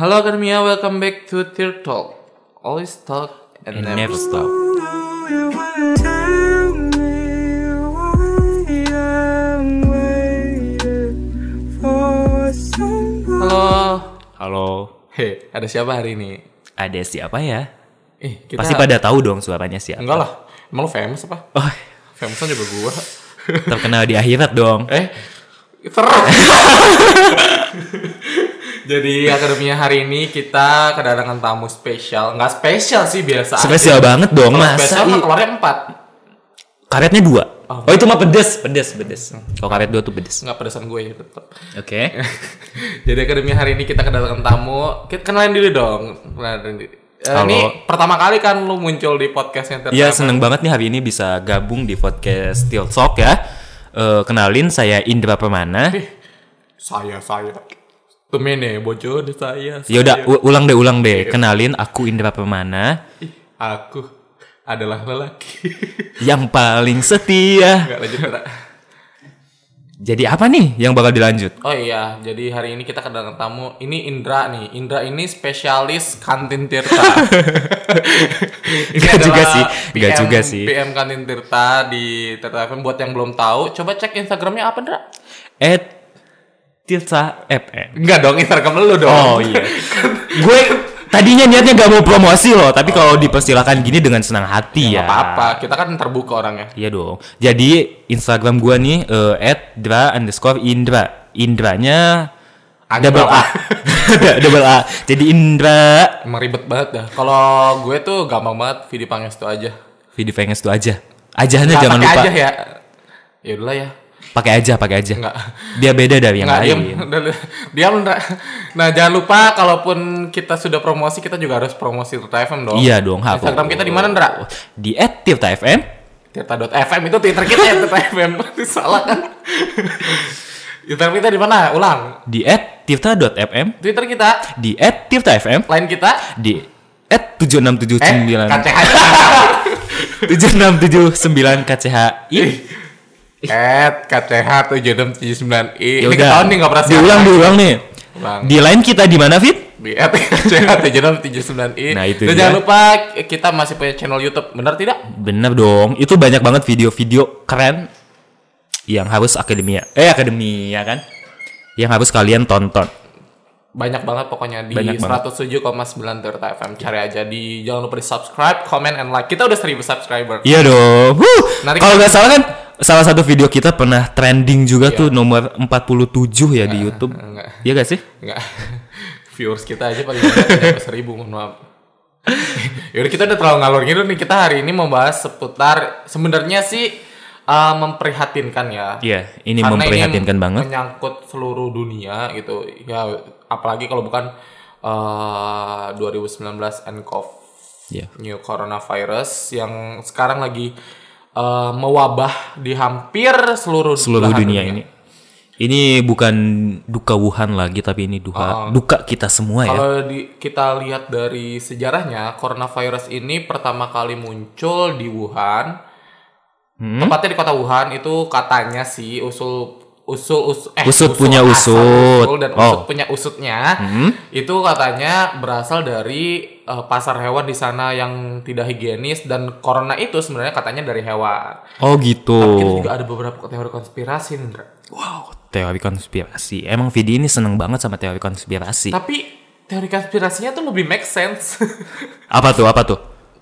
Halo Akademia, welcome back to Tear Talk. Always talk and, And never never stop. Halo. Halo, Hei, ada siapa hari ini? ada siapa ya? Eh, kita Pasti pada tahu dong suaranya siapa. Enggak lah. Emang lu famous apa? Oh, Famous juga gua. terkenal di akhirat dong. eh, seru. Jadi Akademia hari ini kita kedatangan tamu spesial. Nggak spesial sih biasa. aja. Spesial banget dong, Kalau masa spesial mah i- keluarnya empat. karetnya dua. Oh, itu mah pedes, pedes, pedes. Kalau karet dua tuh pedes. Nggak pedesan gue ya tetap. Oke. Jadi Akademia hari ini kita kedatangan tamu. Kita kenalin dulu dong. Kenalin diri. Eh, Halo. ini pertama kali kan lu muncul di podcast yang Iya, seneng banget nih hari ini bisa gabung di podcast Steel Talk ya. Eh, kenalin saya Indra Permana. Saya, saya. Temen nih, bocor deh saya. Ya udah saya. u- ulang deh, ulang deh. Kenalin aku Indra Permana Ih, Aku adalah lelaki. yang paling setia. Enggak lanjut. Jadi apa nih yang bakal dilanjut? Oh iya, jadi hari ini kita kedatangan tamu. Ini Indra nih. Indra ini spesialis kantin Tirta. ini Nggak juga sih, nggak PM juga sih. PM kantin Tirta di Tirta FM. Buat yang belum tahu, coba cek Instagramnya apa, Indra? At Tirta FM. Enggak dong, Instagram lu dong. Oh iya. gue tadinya niatnya gak mau promosi loh, tapi kalau dipersilakan gini dengan senang hati ya. Nggak apa-apa, kita kan terbuka orangnya. Iya dong. Jadi Instagram gue nih at dra underscore indra. Indranya Agak double A. double A. Jadi Indra. Emang ribet banget dah. Kalau gue tuh gampang banget video pangestu aja. Video pengen itu aja. Ajahannya Nggak, jangan lupa. aja ya. Ya udahlah ya. Pakai aja, pakai aja. Enggak. Biar beda dari yang Enggak, diam. lain. Diam, Indra. Nah, jangan lupa kalaupun kita sudah promosi, kita juga harus promosi Tirta FM dong. Iya dong, harus. Instagram kita di mana, Indra? Di at Tirta FM. Tirta.fm itu Twitter kita ya, Tirta FM. Salah kan? Instagram kita di mana? Ulang. Di at Tirta.fm. Twitter kita, Di Tirta FM. line kita Di at 7679. eh KCH. 7679 KCHI. At KCH 7679i. Ya Ini udah. ketahuan nih nggak pernah. Diulang, diulang nih. Ulang. Di line kita di mana, Fit? Di at KCH 7679i. Nah, itu Dan dia. jangan lupa kita masih punya channel YouTube. Benar tidak? Bener dong. Itu banyak banget video-video keren yang harus akademia. Eh, akademia kan? Yang harus kalian tonton. banyak banget pokoknya di Banyak banget. 107,9 Tirta FM cari aja di jangan lupa di subscribe, comment, and like kita udah 1000 subscriber Iya dong. Huh. Nanti Kalau nggak salah kan salah satu video kita pernah trending juga tuh nomor 47 ya di YouTube. enggak. Iya gak sih? enggak viewers kita aja paling banyak 1000 mohon maaf Yaudah kita udah terlalu ngalor gitu nih kita hari ini membahas seputar sebenarnya sih uh, memprihatinkan ya Iya, ini Karena memprihatinkan ini banget. menyangkut seluruh dunia gitu ya apalagi kalau bukan uh, 2019 nCoV Iya. new coronavirus yang sekarang lagi uh, mewabah di hampir seluruh Seluruh belahan dunia ini. Ini bukan duka Wuhan lagi tapi ini duka duka kita semua ya. Kalau di, kita lihat dari sejarahnya, coronavirus ini pertama kali muncul di Wuhan. Hmm? Tepatnya di kota Wuhan itu katanya sih usul usul us, eh, Usut punya asal usut. usul dan Oh. usut punya usutnya itu katanya berasal dari eh, pasar hewan di sana yang tidak higienis dan corona itu sebenarnya katanya dari hewan. Oh gitu. Tapi kita juga ada beberapa teori konspirasi, Indra. Wow, teori konspirasi. Emang Vidi ini seneng banget sama teori konspirasi. Tapi teori konspirasinya tuh lebih make sense. Apa tuh? Apa tuh?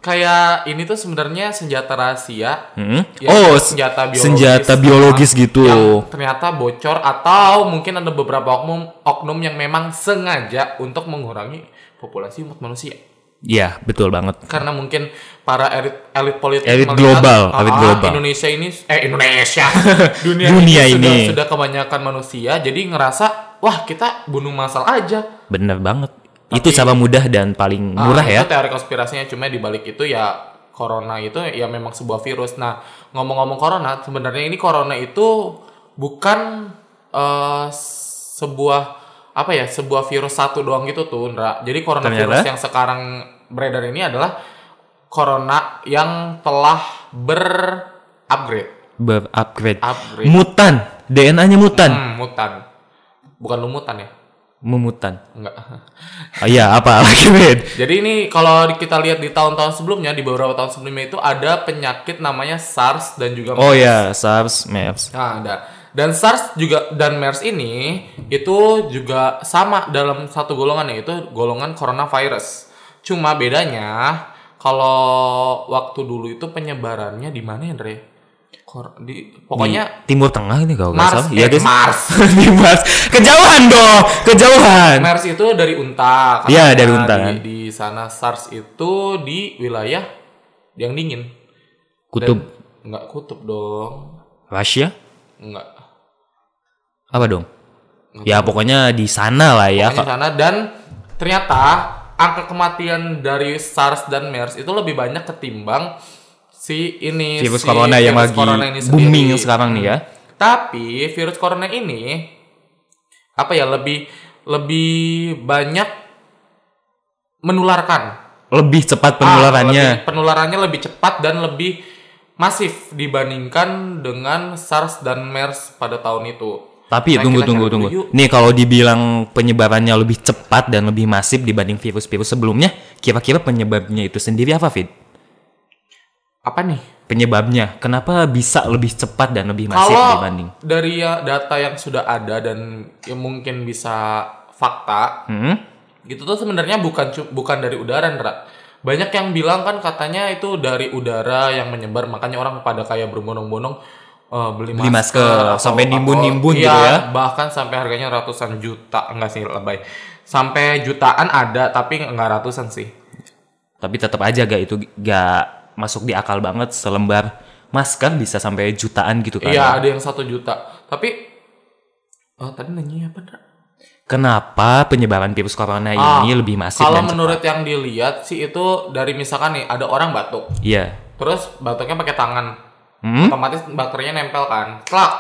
Kayak ini tuh sebenarnya senjata rahasia. Hmm? yang oh, senjata biologis. senjata biologis Yang- gitu. Yang ternyata bocor atau mungkin ada beberapa oknum oknum yang memang sengaja untuk mengurangi populasi umat manusia. Iya, betul banget. Karena mungkin para elit elit politik Elit melihat, global, "Ah, elit global." Indonesia ini eh Indonesia dunia, Dunia ini, ini. Sudah, sudah kebanyakan manusia jadi ngerasa wah kita bunuh massal aja. Bener banget. Itu cara mudah dan paling murah Ah, ya. Itu teori konspirasinya cuma di balik itu ya corona itu ya memang sebuah virus. Nah, ngomong-ngomong corona, sebenarnya ini corona itu bukan eh, sebuah apa ya, sebuah virus satu doang gitu tuh, Ndra. Jadi coronavirus Ternyata? yang sekarang beredar ini adalah corona yang telah ber-upgrade. Berupgrade. Upgrade. Mutan. DNA-nya mutan. Hmm, mutan. Bukan lumutan ya? Mumutan. Enggak. Oh iya, apa lagi, Fit? Jadi ini kalau kita lihat di tahun-tahun sebelumnya, di beberapa tahun sebelumnya itu ada penyakit namanya SARS dan juga Oh ya, SARS, MERS. Nah, ada. Dan SARS juga dan MERS ini itu juga sama dalam satu golongan yaitu golongan coronavirus. Cuma bedanya kalau waktu dulu itu penyebarannya di mana ya, Andre? Kor- di pokoknya Timur Tengah ini kalau nggak Mars, salah. Iya, eh. Mars. di Mars. Kejauhan dong, kejauhan. MERS itu dari unta. Iya, dari unta, Di, kan. di sana SARS itu di wilayah yang dingin. Kutub Dan- Enggak kutub dong. Rusia? Enggak. Apa dong? Ya pokoknya di sana lah ya. Pokoknya sana dan ternyata angka kematian dari SARS dan MERS itu lebih banyak ketimbang si ini Virus si corona yang virus lagi corona ini booming sendiri. sekarang nih ya. Tapi virus corona ini apa ya lebih lebih banyak menularkan. Lebih cepat Ah, penularannya. lebih- penularannya lebih cepat dan lebih masif dibandingkan dengan SARS dan MERS pada tahun itu. Tapi Nah, tunggu tunggu tunggu. yuk. Nih kalau dibilang penyebarannya lebih cepat dan lebih masif dibanding virus-virus sebelumnya, kira-kira penyebabnya itu sendiri apa, Fit? Apa nih? Penyebabnya kenapa bisa lebih cepat dan lebih masif Kalau dibanding? dari ya data yang sudah ada dan yang mungkin bisa fakta, Hmm? itu tuh sebenarnya bukan bukan dari udara, Ndra. Banyak yang bilang kan katanya itu dari udara yang menyebar, makanya orang pada kayak berbondong-bondong eh, beli, Beli masker, sampai nimbun-nimbun iya, gitu ya. Bahkan sampai harganya ratusan juta, enggak sih lebay. Sampai jutaan ada, tapi enggak ratusan sih. Tapi tetap aja gak itu gak masuk di akal banget selembar masker bisa sampai jutaan gitu kan. Iya, ada yang satu juta. Tapi oh, tadi nanya apa, Ndra? Kenapa penyebaran virus corona Ah, ini lebih masif Kalau dan cepat? menurut yang dilihat sih itu dari misalkan nih ada orang batuk, Iya. terus batuknya pakai tangan, Hmm? otomatis bakterinya nempel kan, klak,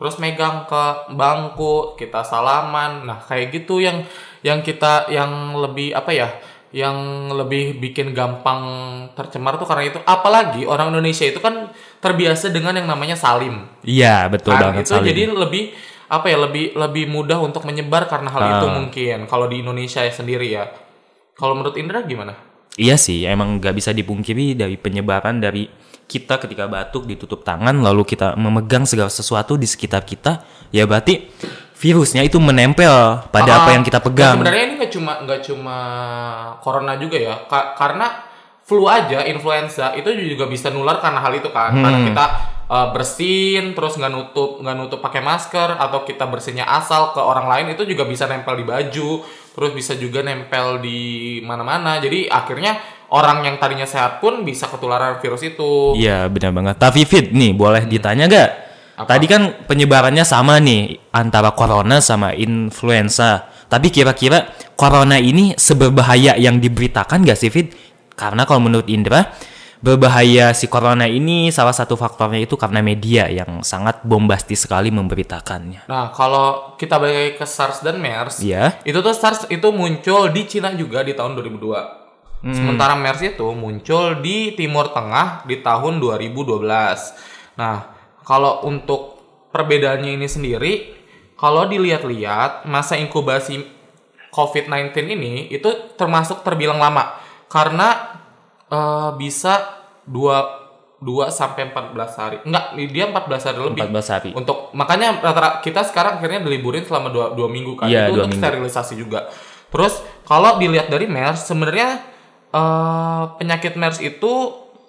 terus megang ke bangku, kita salaman, nah kayak gitu yang yang kita yang lebih apa ya, yang lebih bikin gampang tercemar tuh karena itu, apalagi orang Indonesia itu kan terbiasa dengan yang namanya salim, Iya, betul kan banget itu Salim. jadi lebih apa ya lebih lebih mudah untuk menyebar karena hal itu Ah. mungkin kalau di Indonesia sendiri ya. Kalau menurut Indra gimana? Iya sih, emang nggak bisa dipungkiri dari penyebaran dari kita ketika batuk ditutup tangan lalu kita memegang segala sesuatu di sekitar kita, ya berarti virusnya itu menempel pada apa Ah, yang kita pegang. sebenarnya ini nggak cuma nggak cuma corona juga ya, Ka- karena flu aja, influenza itu juga bisa nular karena hal itu kan. Karena Hmm. kita uh, bersin terus nggak nutup nggak nutup pakai masker atau kita bersihnya asal ke orang lain itu juga bisa nempel di baju, terus bisa juga nempel di mana-mana. Jadi akhirnya orang yang tadinya sehat pun bisa ketularan virus itu. Iya, benar banget. Tapi Fit, nih boleh ditanya gak? Apa? Tadi kan penyebarannya sama nih antara corona sama influenza. Tapi kira-kira corona ini seberbahaya yang diberitakan gak sih Fit? Karena kalau menurut Indra, berbahaya si corona ini salah satu faktornya itu karena media yang sangat bombastis sekali memberitakannya. Nah, kalau kita balik ke SARS dan MERS, Iya. itu tuh SARS itu muncul di Cina juga di tahun 2002. Sementara MERS itu muncul di Timur Tengah di tahun 2012. Nah, kalau untuk perbedaannya ini sendiri, kalau dilihat-lihat masa inkubasi COVID-19 ini itu termasuk terbilang lama karena eh, bisa 2 2 sampai 14 hari. Enggak, dia 14 hari lebih. 14 hari. Untuk makanya rata-rata kita sekarang akhirnya diliburin selama dua, dua minggu kan Iya, itu untuk minggu. sterilisasi juga. Terus kalau dilihat dari MERS sebenarnya eh, penyakit MERS itu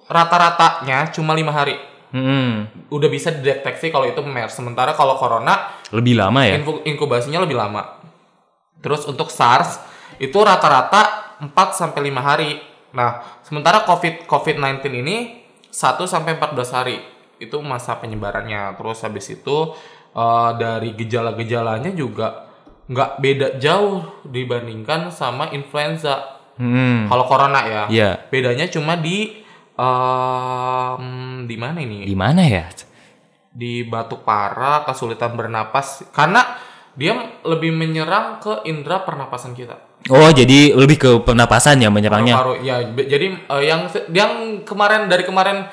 rata-ratanya cuma lima hari Hmm, udah bisa dideteksi kalau itu MERS. Sementara kalau corona lebih lama ya? inkubasinya lebih lama. Terus untuk SARS itu rata-rata 4 sampai 5 hari. Nah, sementara COVID COVID-19 ini 1 sampai 14 hari. Itu masa penyebarannya. Terus habis itu eh, dari gejala-gejalanya juga nggak beda jauh dibandingkan sama influenza. Hmm, Kalau corona ya. Iya. Bedanya cuma di em, di mana ini? di mana ya? di batuk parah, kesulitan bernapas karena dia lebih menyerang ke indera pernapasan kita. Oh, jadi lebih ke pernapasan ya menyerangnya? Paru-paru. Ya, jadi eh, yang yang kemarin dari kemarin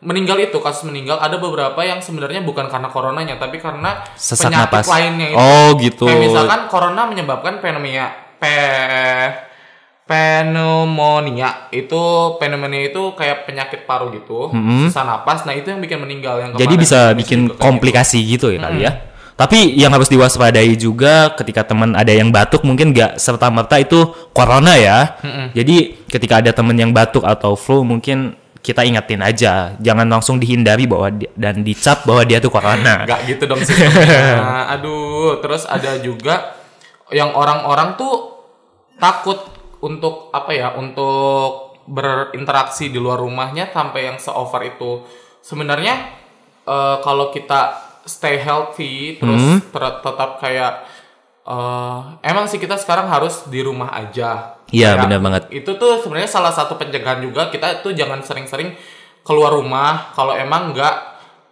meninggal itu kasus meninggal ada beberapa yang sebenarnya bukan karena coronanya tapi karena Sesak penyakit napas. lainnya itu. Oh, gitu. Kayak misalkan corona menyebabkan pneumonia pe pneumonia itu pneumonia itu kayak penyakit paru gitu, susah napas. Nah, itu yang bikin meninggal yang Jadi bisa bikin kayak gitu. komplikasi gitu ya kali ya. Tapi yang harus diwaspadai juga ketika teman ada yang batuk mungkin nggak serta merta itu corona ya. Jadi ketika ada teman yang batuk atau flu mungkin kita ingetin aja, jangan langsung dihindari bahwa di- dan dicap bahwa dia tuh corona. Nggak gitu dong sistemnya. Aduh, terus ada juga yang orang-orang tuh takut untuk apa ya? Untuk berinteraksi di luar rumahnya sampai yang se-over itu. Sebenarnya eh, kalau kita stay healthy terus Hmm. ter- tetap kayak eh, emang sih kita sekarang harus di rumah aja. Iya, benar banget. Itu tuh sebenarnya salah satu pencegahan juga kita tuh jangan sering-sering keluar rumah kalau emang nggak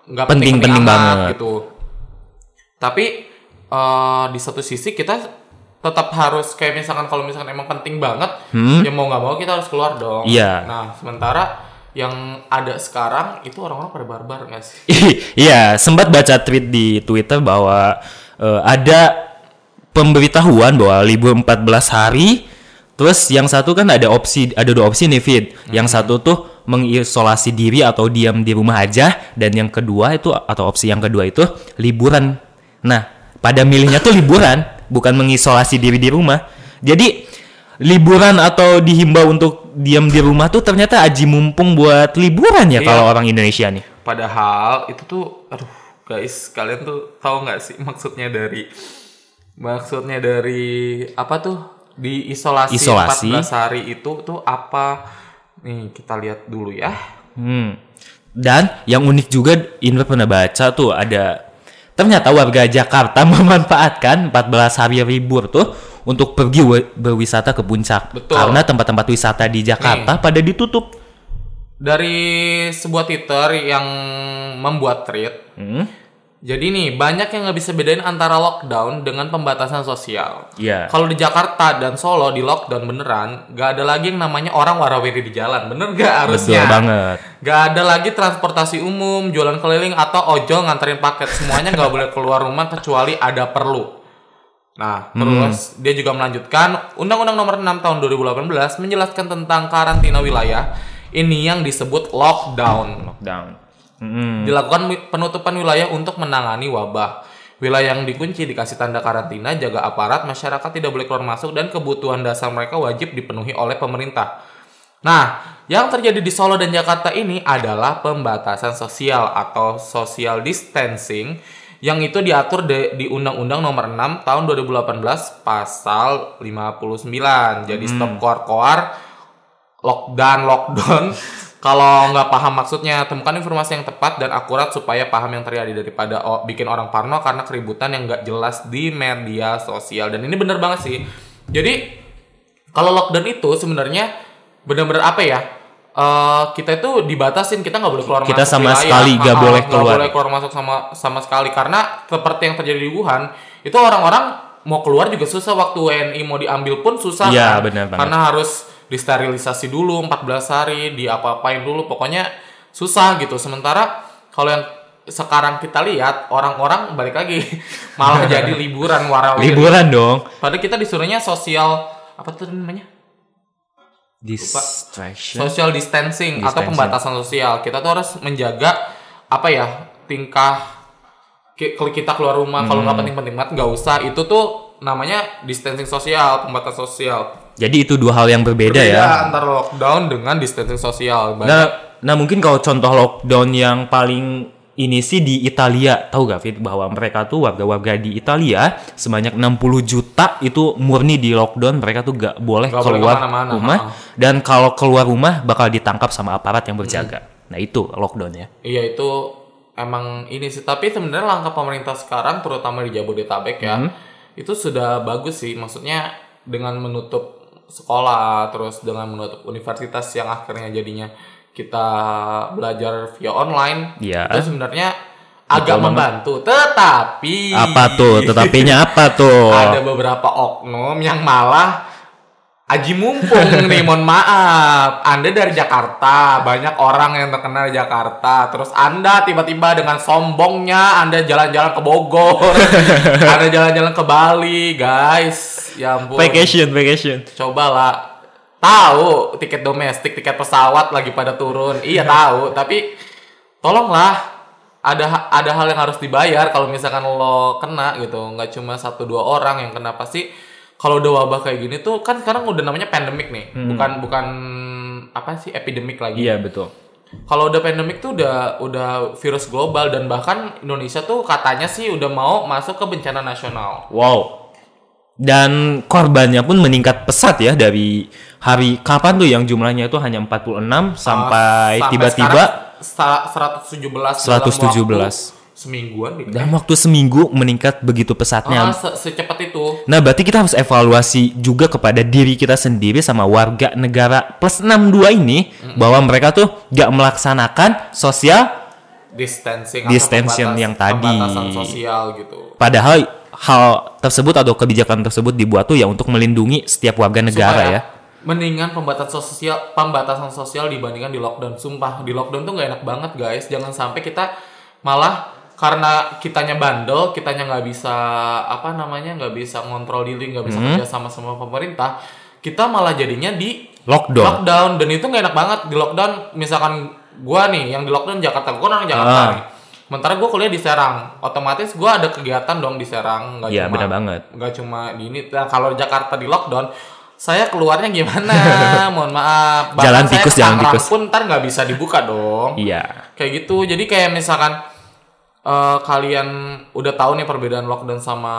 nggak Penting-penting banget. gitu. Tapi eh, di satu sisi kita tetap harus kayak misalkan kalau misalkan emang penting banget, ya mau nggak mau kita harus keluar dong. Hmm? Iya. Nah sementara yang ada sekarang itu orang-orang pada barbar nggak sih? Iya, sempat baca tweet di Twitter bahwa eh, ada pemberitahuan bahwa libur 14 hari. Terus yang satu kan ada opsi ada dua opsi nih Fit. Yang satu tuh mengisolasi diri atau diam di rumah aja dan yang kedua itu atau opsi yang kedua itu liburan. Nah, pada milihnya tuh liburan, bukan mengisolasi diri di rumah. Jadi liburan atau dihimbau untuk diam di rumah tuh ternyata aji mumpung buat liburan ya Iya. kalau orang Indonesia nih. Padahal itu tuh, aduh guys, kalian tuh tahu nggak sih maksudnya dari maksudnya dari apa tuh di isolasi, Isolasi. 14 hari itu tuh apa? Nih kita lihat dulu ya. Hmm. Dan yang unik juga Indra pernah baca tuh ada ternyata warga Jakarta memanfaatkan 14 hari libur tuh untuk pergi berwisata ke puncak. Betul. Karena tempat-tempat wisata di Jakarta pada ditutup. Dari sebuah Twitter yang membuat tweet. Hmm. Jadi nih banyak yang nggak bisa bedain antara lockdown dengan pembatasan sosial. Iya. Kalau di Jakarta dan Solo di lockdown beneran, nggak ada lagi yang namanya orang warawiri di jalan, bener nggak harusnya? Betul banget. Gak ada lagi transportasi umum, jualan keliling atau ojol nganterin paket. Semuanya nggak boleh keluar rumah kecuali ada perlu. Nah, terus dia juga melanjutkan Undang-Undang Nomor 6 Tahun 2018 menjelaskan tentang karantina wilayah. Ini yang disebut lockdown. Lockdown. Hmm. Dilakukan penutupan wilayah untuk menangani wabah. Wilayah yang dikunci dikasih tanda karantina, jaga aparat, masyarakat tidak boleh keluar masuk dan kebutuhan dasar mereka wajib dipenuhi oleh pemerintah. Nah, yang terjadi di Solo dan Jakarta ini adalah pembatasan sosial atau social distancing yang itu diatur de- di Undang-Undang Nomor 6 Tahun 2018 Pasal 59. Jadi stop koar-koar, lockdown, lockdown. Kalau nggak paham maksudnya, temukan informasi yang tepat dan akurat supaya paham yang terjadi daripada oh, bikin orang parno karena keributan yang nggak jelas di media sosial. Dan ini bener banget sih. Jadi kalau lockdown itu sebenarnya benar-benar apa ya? eh, kita itu dibatasin kita nggak boleh keluar Kita masuk sama wilayah. sekali nggak Ah, boleh keluar. boleh keluar masuk sama sama sekali karena seperti yang terjadi di Wuhan itu orang-orang mau keluar juga susah waktu WNI mau diambil pun susah Iya, kan? banget. karena harus disterilisasi dulu 14 hari diapa-apain dulu pokoknya susah gitu sementara kalau yang sekarang kita lihat orang-orang balik lagi malah jadi liburan warawiri Liburan dong. padahal kita disuruhnya sosial apa tuh namanya Distraction. social distancing, atau Distancing. pembatasan sosial. Kita tuh harus menjaga apa ya tingkah kalau kita keluar rumah kalau Hmm. nggak penting-penting banget nggak usah. Itu tuh namanya distancing sosial, pembatasan sosial. Jadi itu dua hal yang berbeda, ya. antara lockdown dengan distancing sosial. Banyak- Nah, nah mungkin kalau contoh lockdown yang paling ini sih di Italia, tahu gak Fit bahwa mereka tuh warga-warga di Italia sebanyak 60 juta itu murni di lockdown, mereka tuh gak boleh boleh keluar ke mana-mana, rumah ha-ha. dan kalau keluar rumah bakal ditangkap sama aparat yang berjaga. Nah itu lockdown ya. Iya itu emang ini sih. Tapi sebenarnya langkah pemerintah sekarang, terutama di Jabodetabek ya, Hmm. itu sudah bagus sih. Maksudnya dengan menutup sekolah, terus dengan menutup universitas yang akhirnya jadinya kita belajar via online, Iya. itu sebenarnya agak membantu. Tetapi Apa tuh? Tetapinya apa tuh? ada beberapa oknum yang malah Aji mumpung nih, mohon maaf. Anda dari Jakarta, banyak orang yang terkenal di Jakarta. Terus Anda tiba-tiba dengan sombongnya Anda jalan-jalan ke Bogor. Anda jalan-jalan ke Bali, guys. Ya ampun. Vacation, vacation. Cobalah. Tahu tiket domestik, tiket pesawat lagi pada turun. Iya tahu, tapi tolonglah ada ada hal yang harus dibayar kalau misalkan lo kena gitu. Nggak cuma satu dua orang yang kena pasti kalau udah wabah kayak gini tuh kan sekarang udah namanya pandemik nih. Bukan bukan apa sih epidemik lagi. Iya betul. Kalau udah pandemik tuh udah udah virus global dan bahkan Indonesia tuh katanya sih udah mau masuk ke bencana nasional. Wow. Dan korbannya pun meningkat pesat ya dari hari kapan tuh yang jumlahnya itu hanya 46 sampai Sampai tiba-tiba sekarang sa- 117 117. Semingguan gitu. dalam waktu seminggu meningkat begitu pesatnya. Ah, se- secepat itu. Nah, berarti kita harus evaluasi juga kepada diri kita sendiri sama warga negara plus 62 ini bahwa mereka tuh gak melaksanakan sosial Distancing, Distancing pembatas- yang tadi. sosial gitu. padahal hal tersebut atau kebijakan tersebut dibuat tuh ya untuk melindungi setiap warga negara Supaya ya. Mendingan pembatasan sosial, pembatasan sosial dibandingkan di lockdown. Sumpah, di lockdown tuh nggak enak banget guys. Jangan sampai kita malah karena kitanya bandel, kitanya nggak bisa apa namanya nggak bisa ngontrol diri, nggak bisa kerja sama sama pemerintah, kita malah jadinya di Lockdown. lockdown dan itu nggak enak banget di lockdown. Misalkan gua nih yang di lockdown Jakarta, gua kan orang Jakarta Ah. nih. Sementara gua kuliah di Serang, otomatis gua ada kegiatan dong di Serang, nggak Iya, cuma benar banget. nggak cuma di ini. Nah, kalau Jakarta di lockdown, saya keluarnya gimana? Mohon maaf. Bahkan Jalan tikus, jalan tikus. pun ntar nggak bisa dibuka dong. Iya. Kayak gitu. Jadi kayak misalkan eh, kalian udah tahu nih perbedaan lockdown sama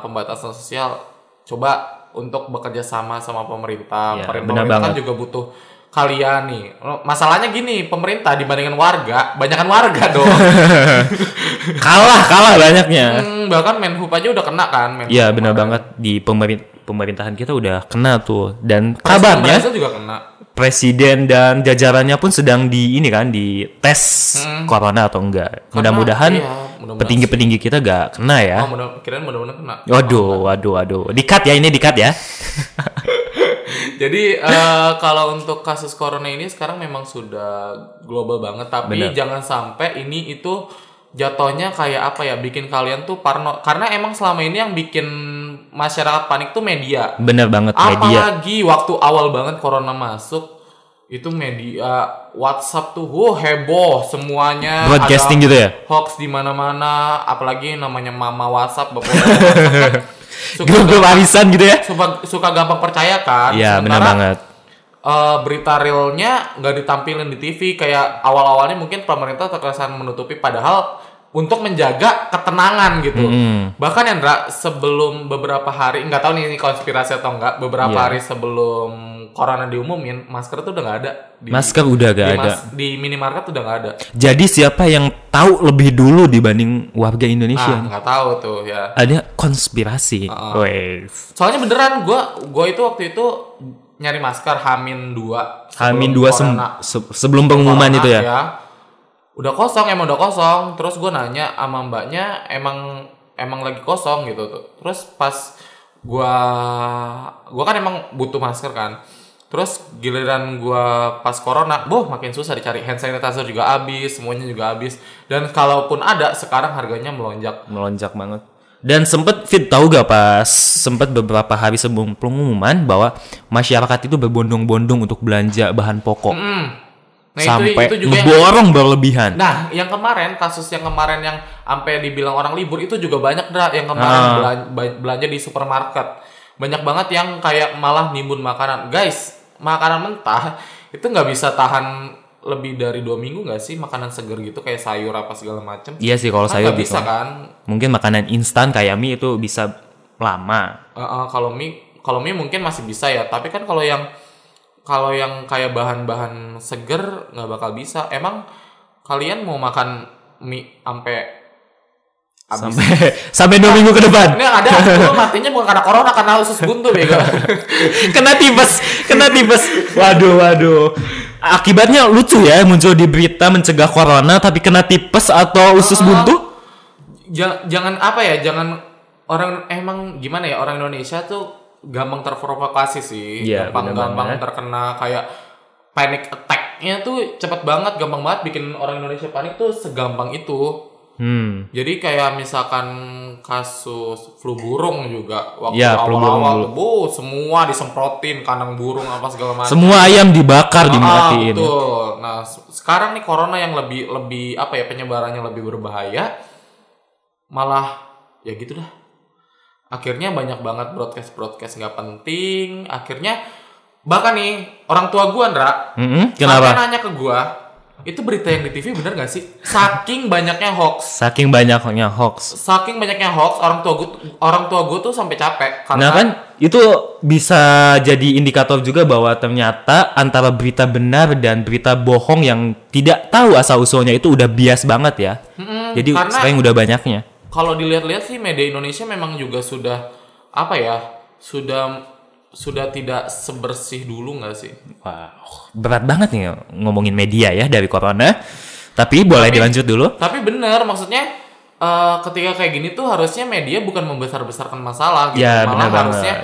pembatasan sosial, coba untuk bekerja sama sama pemerintah. Iya, Pemerintah kan banget. juga butuh kalian nih. Masalahnya gini, pemerintah dibandingkan warga, banyakan warga dong. Kalah, kalah banyaknya. Hmm, bahkan Menhub aja udah kena kan. Iya, benar banget di pemerin- pemerintahan kita udah kena tuh. Dan Presiden kabarnya juga kena. Presiden dan jajarannya pun sedang di ini kan di tes corona atau enggak. Mudah-mudahan iya, mudah-mudahan petinggi-petinggi kita gak kena ya. Oh, mudah kirain mudah-mudahan kena. Waduh, waduh, waduh. Dikat ya ini dikat ya. Jadi eh, kalau untuk kasus corona ini sekarang memang sudah global banget, tapi Bener. jangan sampai ini itu jatuhnya kayak apa ya, bikin kalian tuh parno. Karena emang selama ini yang bikin masyarakat panik tuh media. Bener banget media. Apalagi waktu awal banget corona masuk itu media WhatsApp tuh wow, heboh semuanya Broadcasting ada gitu ya? hoax di mana-mana apalagi namanya mama WhatsApp bapak suka, Grup-grup arisan gitu ya. suka suka gampang percaya kan Iya, benar banget. eh, berita realnya nggak ditampilin di TV kayak awal-awalnya mungkin pemerintah terkesan menutupi padahal untuk menjaga ketenangan gitu. Mm. Bahkan Hendra sebelum beberapa hari nggak tahu nih ini konspirasi atau enggak beberapa Iya. hari sebelum corona diumumin masker tuh udah nggak ada di, Masker udah gak di, ada. mas- di minimarket udah nggak ada. Jadi siapa yang tahu lebih dulu dibanding warga Indonesia? Ah, nggak tahu tuh ya. Ada konspirasi. Ah. Wes. Soalnya beneran gua gua itu waktu itu nyari masker Hamin 2 Hamin dua sem- se- sebelum pengumuman itu ya. Udah kosong emang udah kosong. Terus gue nanya sama mbaknya emang emang lagi kosong gitu tuh. Terus pas gua gua kan emang butuh masker kan. Terus giliran gua pas corona, boh makin susah dicari hand sanitizer juga habis, semuanya juga habis. Dan kalaupun ada sekarang harganya melonjak. melonjak banget. Dan sempet fit tahu gak pas sempet beberapa hari sebelum pengumuman bahwa masyarakat itu berbondong-bondong untuk belanja bahan pokok Hmm. Nah, sampai itu, itu juga yang ngeborong berlebihan. Nah, yang kemarin kasus yang kemarin yang sampai dibilang orang libur itu juga banyak Dra, yang kemarin Ah. belan- ba- belanja di supermarket. Banyak banget yang kayak malah nimbun makanan. Guys, makanan mentah itu nggak bisa tahan lebih dari dua minggu nggak sih makanan seger gitu kayak sayur apa segala macem. Iya sih kalau Kan saya nggak bisa. bisa kan. Mungkin makanan instan kayak mie itu bisa lama. Eh, eh, kalau mie kalau mie mungkin masih bisa ya, tapi kan kalau yang kalau yang kayak bahan-bahan seger nggak bakal bisa. Emang kalian mau makan mie sampai Sampai sampai dua minggu ke depan. Ini ada, lu matinya bukan karena corona, karena usus buntu bego. kena tipes, kena tipes. Waduh, waduh. Akibatnya lucu ya muncul di berita mencegah corona tapi kena tipes atau usus Ah. buntu. jangan, jangan apa ya, jangan orang emang gimana ya orang Indonesia tuh gampang terprovokasi sih. Iya, gampang bener gampang terkena kayak panic attack-nya tuh cepet banget, gampang banget bikin orang Indonesia panik tuh segampang itu. Hmm. Jadi kayak misalkan kasus flu burung juga waktu burung awal-awal bu, semua disemprotin kandang burung apa segala macam. Semua ayam dibakar Ah, dimatiin. betul. Nah, se- sekarang nih corona yang lebih lebih apa ya penyebarannya lebih berbahaya, malah ya gitu dah. Akhirnya banyak banget broadcast broadcast nggak penting. Akhirnya bahkan nih orang tua gua Ndra, Mm-mm, sampai Kenapa? nanya ke gua, itu berita yang di TV bener gak sih? Saking banyaknya hoax, Saking banyaknya hoax. saking banyaknya hoax, orang tua gua orang tua gua tuh sampai capek karena Nah kan itu bisa jadi indikator juga bahwa ternyata antara berita benar dan berita bohong yang tidak tahu asal usulnya itu udah bias banget ya. Mm-mm, Jadi karena sekarang udah banyaknya. Kalau dilihat-lihat sih media Indonesia memang juga sudah apa ya sudah sudah tidak sebersih dulu nggak sih Wow, berat banget nih ngomongin media ya dari corona. Tapi boleh dilanjut dulu. tapi benar maksudnya eh, ketika kayak gini tuh harusnya media bukan membesar-besarkan masalah gitu Ya, malah banget. harusnya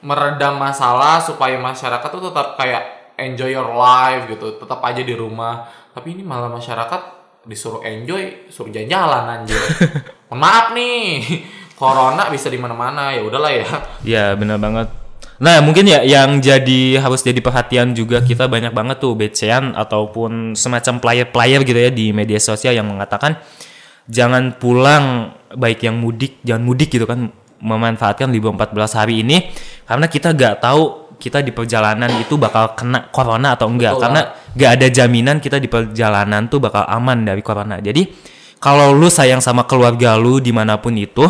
meredam masalah supaya masyarakat tuh tetap kayak enjoy your life gitu tetap aja di rumah tapi ini malah masyarakat disuruh enjoy suruh jalan-jalan anjir maaf nih. Corona bisa di mana-mana ya udahlah ya. Ya benar banget. Nah mungkin ya yang jadi harus jadi perhatian juga kita banyak banget tuh becean ataupun semacam player-player gitu ya di media sosial yang mengatakan jangan pulang baik yang mudik jangan mudik gitu kan memanfaatkan libur 14 hari ini karena kita nggak tahu kita di perjalanan itu bakal kena corona atau enggak. Betul karena nggak ada jaminan kita di perjalanan tuh bakal aman dari corona. Jadi kalau lu sayang sama keluarga lu di mana pun itu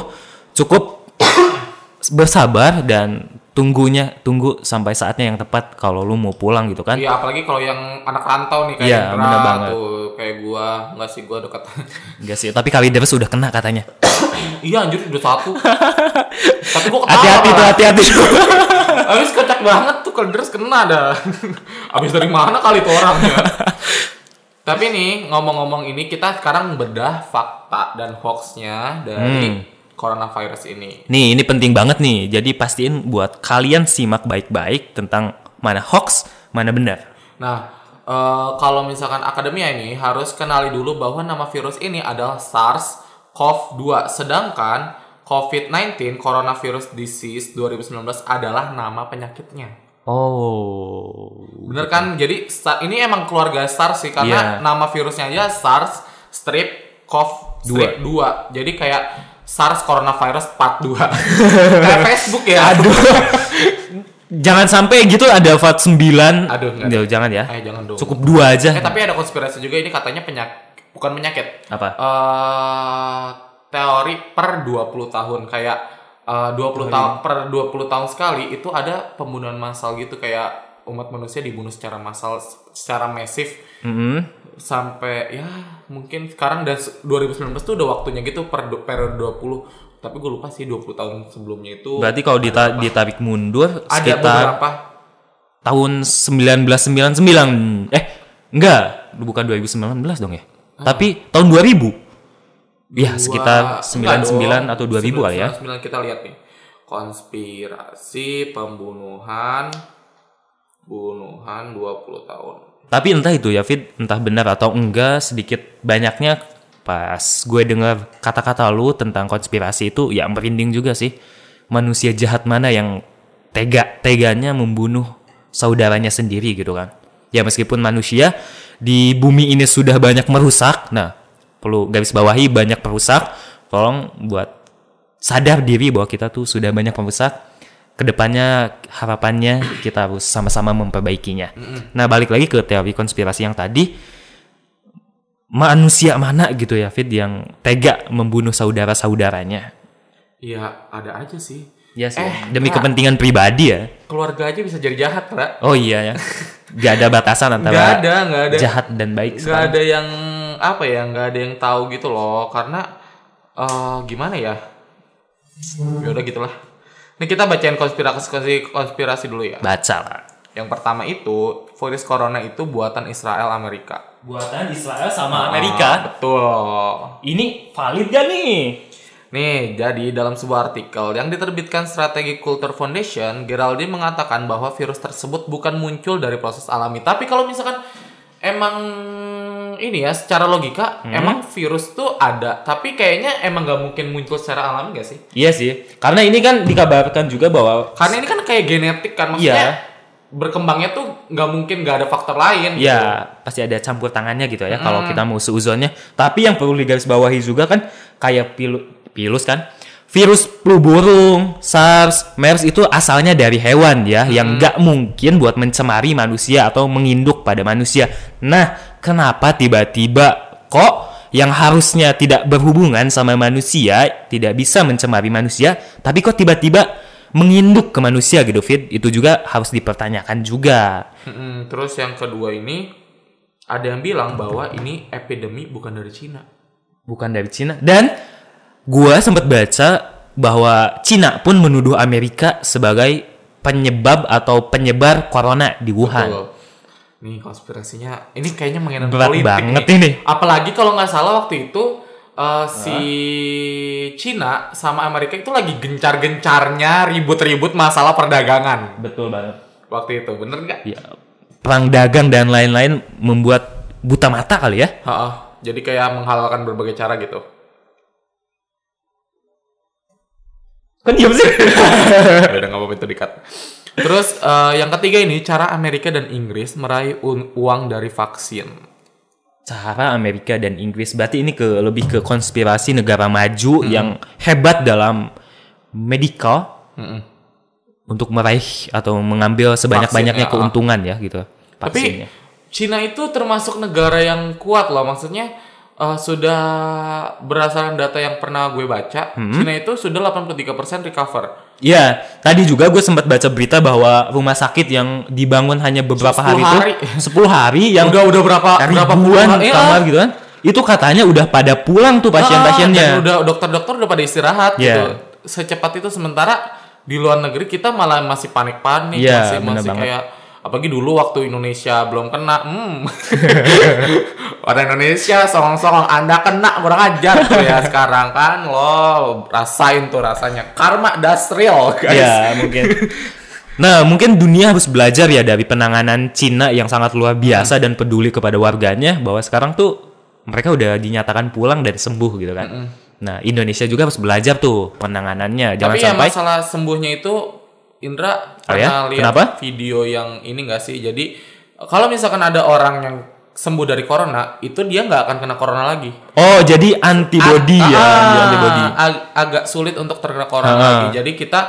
cukup bersabar dan tunggunya tunggu sampai saatnya yang tepat kalau lu mau pulang gitu kan Iya, apalagi kalau yang anak rantau nih kayak Iya, Indra bener banget. tuh, kayak gua, enggak sih gua dekat. enggak sih tapi Kalideres sudah kena katanya iya anjir udah satu. Tapi gua ketawa. hati-hati tuh hati-hati tuh Abis kocak banget tuh kalau kena dah. Abis dari mana kali tuh orangnya? Tapi nih ngomong-ngomong ini kita sekarang bedah fakta dan hoaxnya dari Hmm. coronavirus ini. nih ini penting banget nih jadi pastiin buat kalian simak baik-baik tentang mana hoax mana benar Nah, eh, kalau misalkan akademia ini harus kenali dulu bahwa nama virus ini adalah SARS-CoV-2, sedangkan COVID-19 Coronavirus Disease 2019 adalah nama penyakitnya. Oh Bener kan? Jadi ini emang keluarga SARS sih karena Iya. nama virusnya aja SARS strip CoV strip 2. Jadi kayak SARS coronavirus part 2. kayak Facebook ya. Aduh. jangan sampai gitu ada VAT 9 Aduh, enggak. Nggak, jangan ya Eh jangan dong. cukup dua aja Eh tapi ada konspirasi juga ini katanya penyakit bukan penyakit. apa eh teori per 20 tahun kayak eh, 20 tahun per 20 tahun sekali itu ada pembunuhan massal gitu kayak umat manusia dibunuh secara massal secara masif. Mm-mm. sampai ya mungkin sekarang dan 2019 tuh udah waktunya gitu per periode 20 tapi gue lupa sih 20 tahun sebelumnya itu berarti kalau dita- ditarik mundur ada sekitar beberapa. tahun 1999 eh enggak. Bukan 2019 dong ya. Tapi tahun 2000 ya sekitar Dua- 99 enggak dong. atau 2000 kali ya. 99 kita lihat nih. Konspirasi pembunuhan bunuhan 20 tahun. Tapi entah itu ya Fit entah benar atau enggak sedikit banyaknya pas gue dengar kata-kata lu tentang konspirasi itu ya merinding juga sih. Manusia jahat mana yang tega teganya membunuh saudaranya sendiri gitu kan. Ya meskipun manusia di bumi ini sudah banyak merusak nah perlu garis bawahi banyak perusak tolong buat sadar diri bahwa kita tuh sudah banyak merusak ke depannya harapannya kita harus sama-sama memperbaikinya. Nah balik lagi ke teori konspirasi yang tadi manusia mana gitu ya Fit yang tega membunuh saudara-saudaranya. Iya ada aja sih Ya sih. Eh, demi Kak. kepentingan pribadi ya. keluarga aja bisa jadi jahat Ra. Oh iya ya. Gak ada batasan antara ada nggak ada jahat dan baik. nggak sekarang. ada yang apa ya nggak ada yang tahu gitu loh. Karena eh gimana ya? Ya udah gitulah. Ini kita bacain konspirasi konspirasi dulu ya. Baca lah. yang pertama itu virus corona itu buatan Israel Amerika. Buatan Israel sama Ah, betul. Ini valid gak nih? Nih, jadi dalam sebuah artikel yang diterbitkan Strategi Culture Foundation, Geraldine mengatakan bahwa virus tersebut bukan muncul dari proses alami. Tapi kalau misalkan emang ini ya, secara logika, emang virus tuh ada. Tapi kayaknya emang nggak mungkin muncul secara alami gak sih? Iya sih. Karena ini kan dikabarkan juga bahwa Karena ini kan kayak genetik kan, maksudnya Iya. berkembangnya tuh nggak mungkin nggak ada faktor lain. gitu. ya pasti ada campur tangannya gitu ya kalau kita mau seuzonnya. Tapi yang perlu digarisbawahi juga kan kayak pilu, pilus kan. Virus flu burung, SARS, MERS itu asalnya dari hewan ya, yang nggak mungkin buat mencemari manusia atau menginduk pada manusia. Nah, kenapa tiba-tiba kok yang harusnya tidak berhubungan sama manusia, tidak bisa mencemari manusia, tapi kok tiba-tiba menginduk ke manusia gitu, Fit? Itu juga harus dipertanyakan juga. Mm-mm. Terus yang kedua ini ada yang bilang bahwa ini epidemi bukan dari Cina. bukan dari Cina dan gua sempat baca bahwa Cina pun menuduh Amerika sebagai penyebab atau penyebar corona di Wuhan. Betul. Nih konspirasinya ini kayaknya mengenai Berat politik banget nih. ini. Apalagi kalau nggak salah waktu itu eh, si Cina sama Amerika itu lagi gencar-gencarnya ribut-ribut masalah perdagangan Betul banget. waktu itu bener nggak? Ya, perang dagang dan lain-lain membuat buta mata kali ya. Ha-ha. Jadi kayak menghalalkan berbagai cara gitu. Kan diam sih. udah nggak apa-apa itu dikat. Terus eh, yang ketiga ini cara Amerika dan Inggris meraih uang dari vaksin. Cara Amerika dan Inggris berarti ini ke lebih ke konspirasi negara maju yang hebat dalam medical Mm-mm. untuk meraih atau mengambil sebanyak-banyaknya Vaksinnya, ah. keuntungan ya gitu. Tapi vaksinnya. Cina itu termasuk negara yang kuat loh, maksudnya eh, sudah berdasarkan data yang pernah gue baca, Hmm. Cina itu sudah 83% recover. Iya, tadi juga gue sempat baca berita bahwa rumah sakit yang dibangun hanya beberapa 10 hari itu, hari. 10 hari yang udah udah berapa berapa puluhan- iya. kamar gitu kan, itu katanya udah pada pulang tuh Ah, pasien-pasiennya. udah dokter-dokter udah pada istirahat Iya. gitu. Secepat itu sementara di luar negeri kita malah masih panik-panik, Iya, masih masih banget. kayak apalagi dulu waktu Indonesia belum kena, hmm. Orang Indonesia songong-songong Anda kena kurang ajar tuh ya sekarang kan lo rasain tuh rasanya karma das real guys. Iya, mungkin. Nah, mungkin dunia harus belajar ya dari penanganan Cina yang sangat luar biasa dan peduli kepada warganya bahwa sekarang tuh mereka udah dinyatakan pulang dan sembuh gitu kan. Nah, Indonesia juga harus belajar tuh penanganannya. Jangan Tapi ya sampai masalah sembuhnya itu Indra Oh ya? lihat Kenapa? video yang ini gak sih? Jadi kalau misalkan ada orang yang sembuh dari corona, itu dia nggak akan kena corona lagi. Oh, jadi antibody Ag- ya, ah, antibody. ag- agak sulit untuk terkena corona Ah. lagi. Jadi kita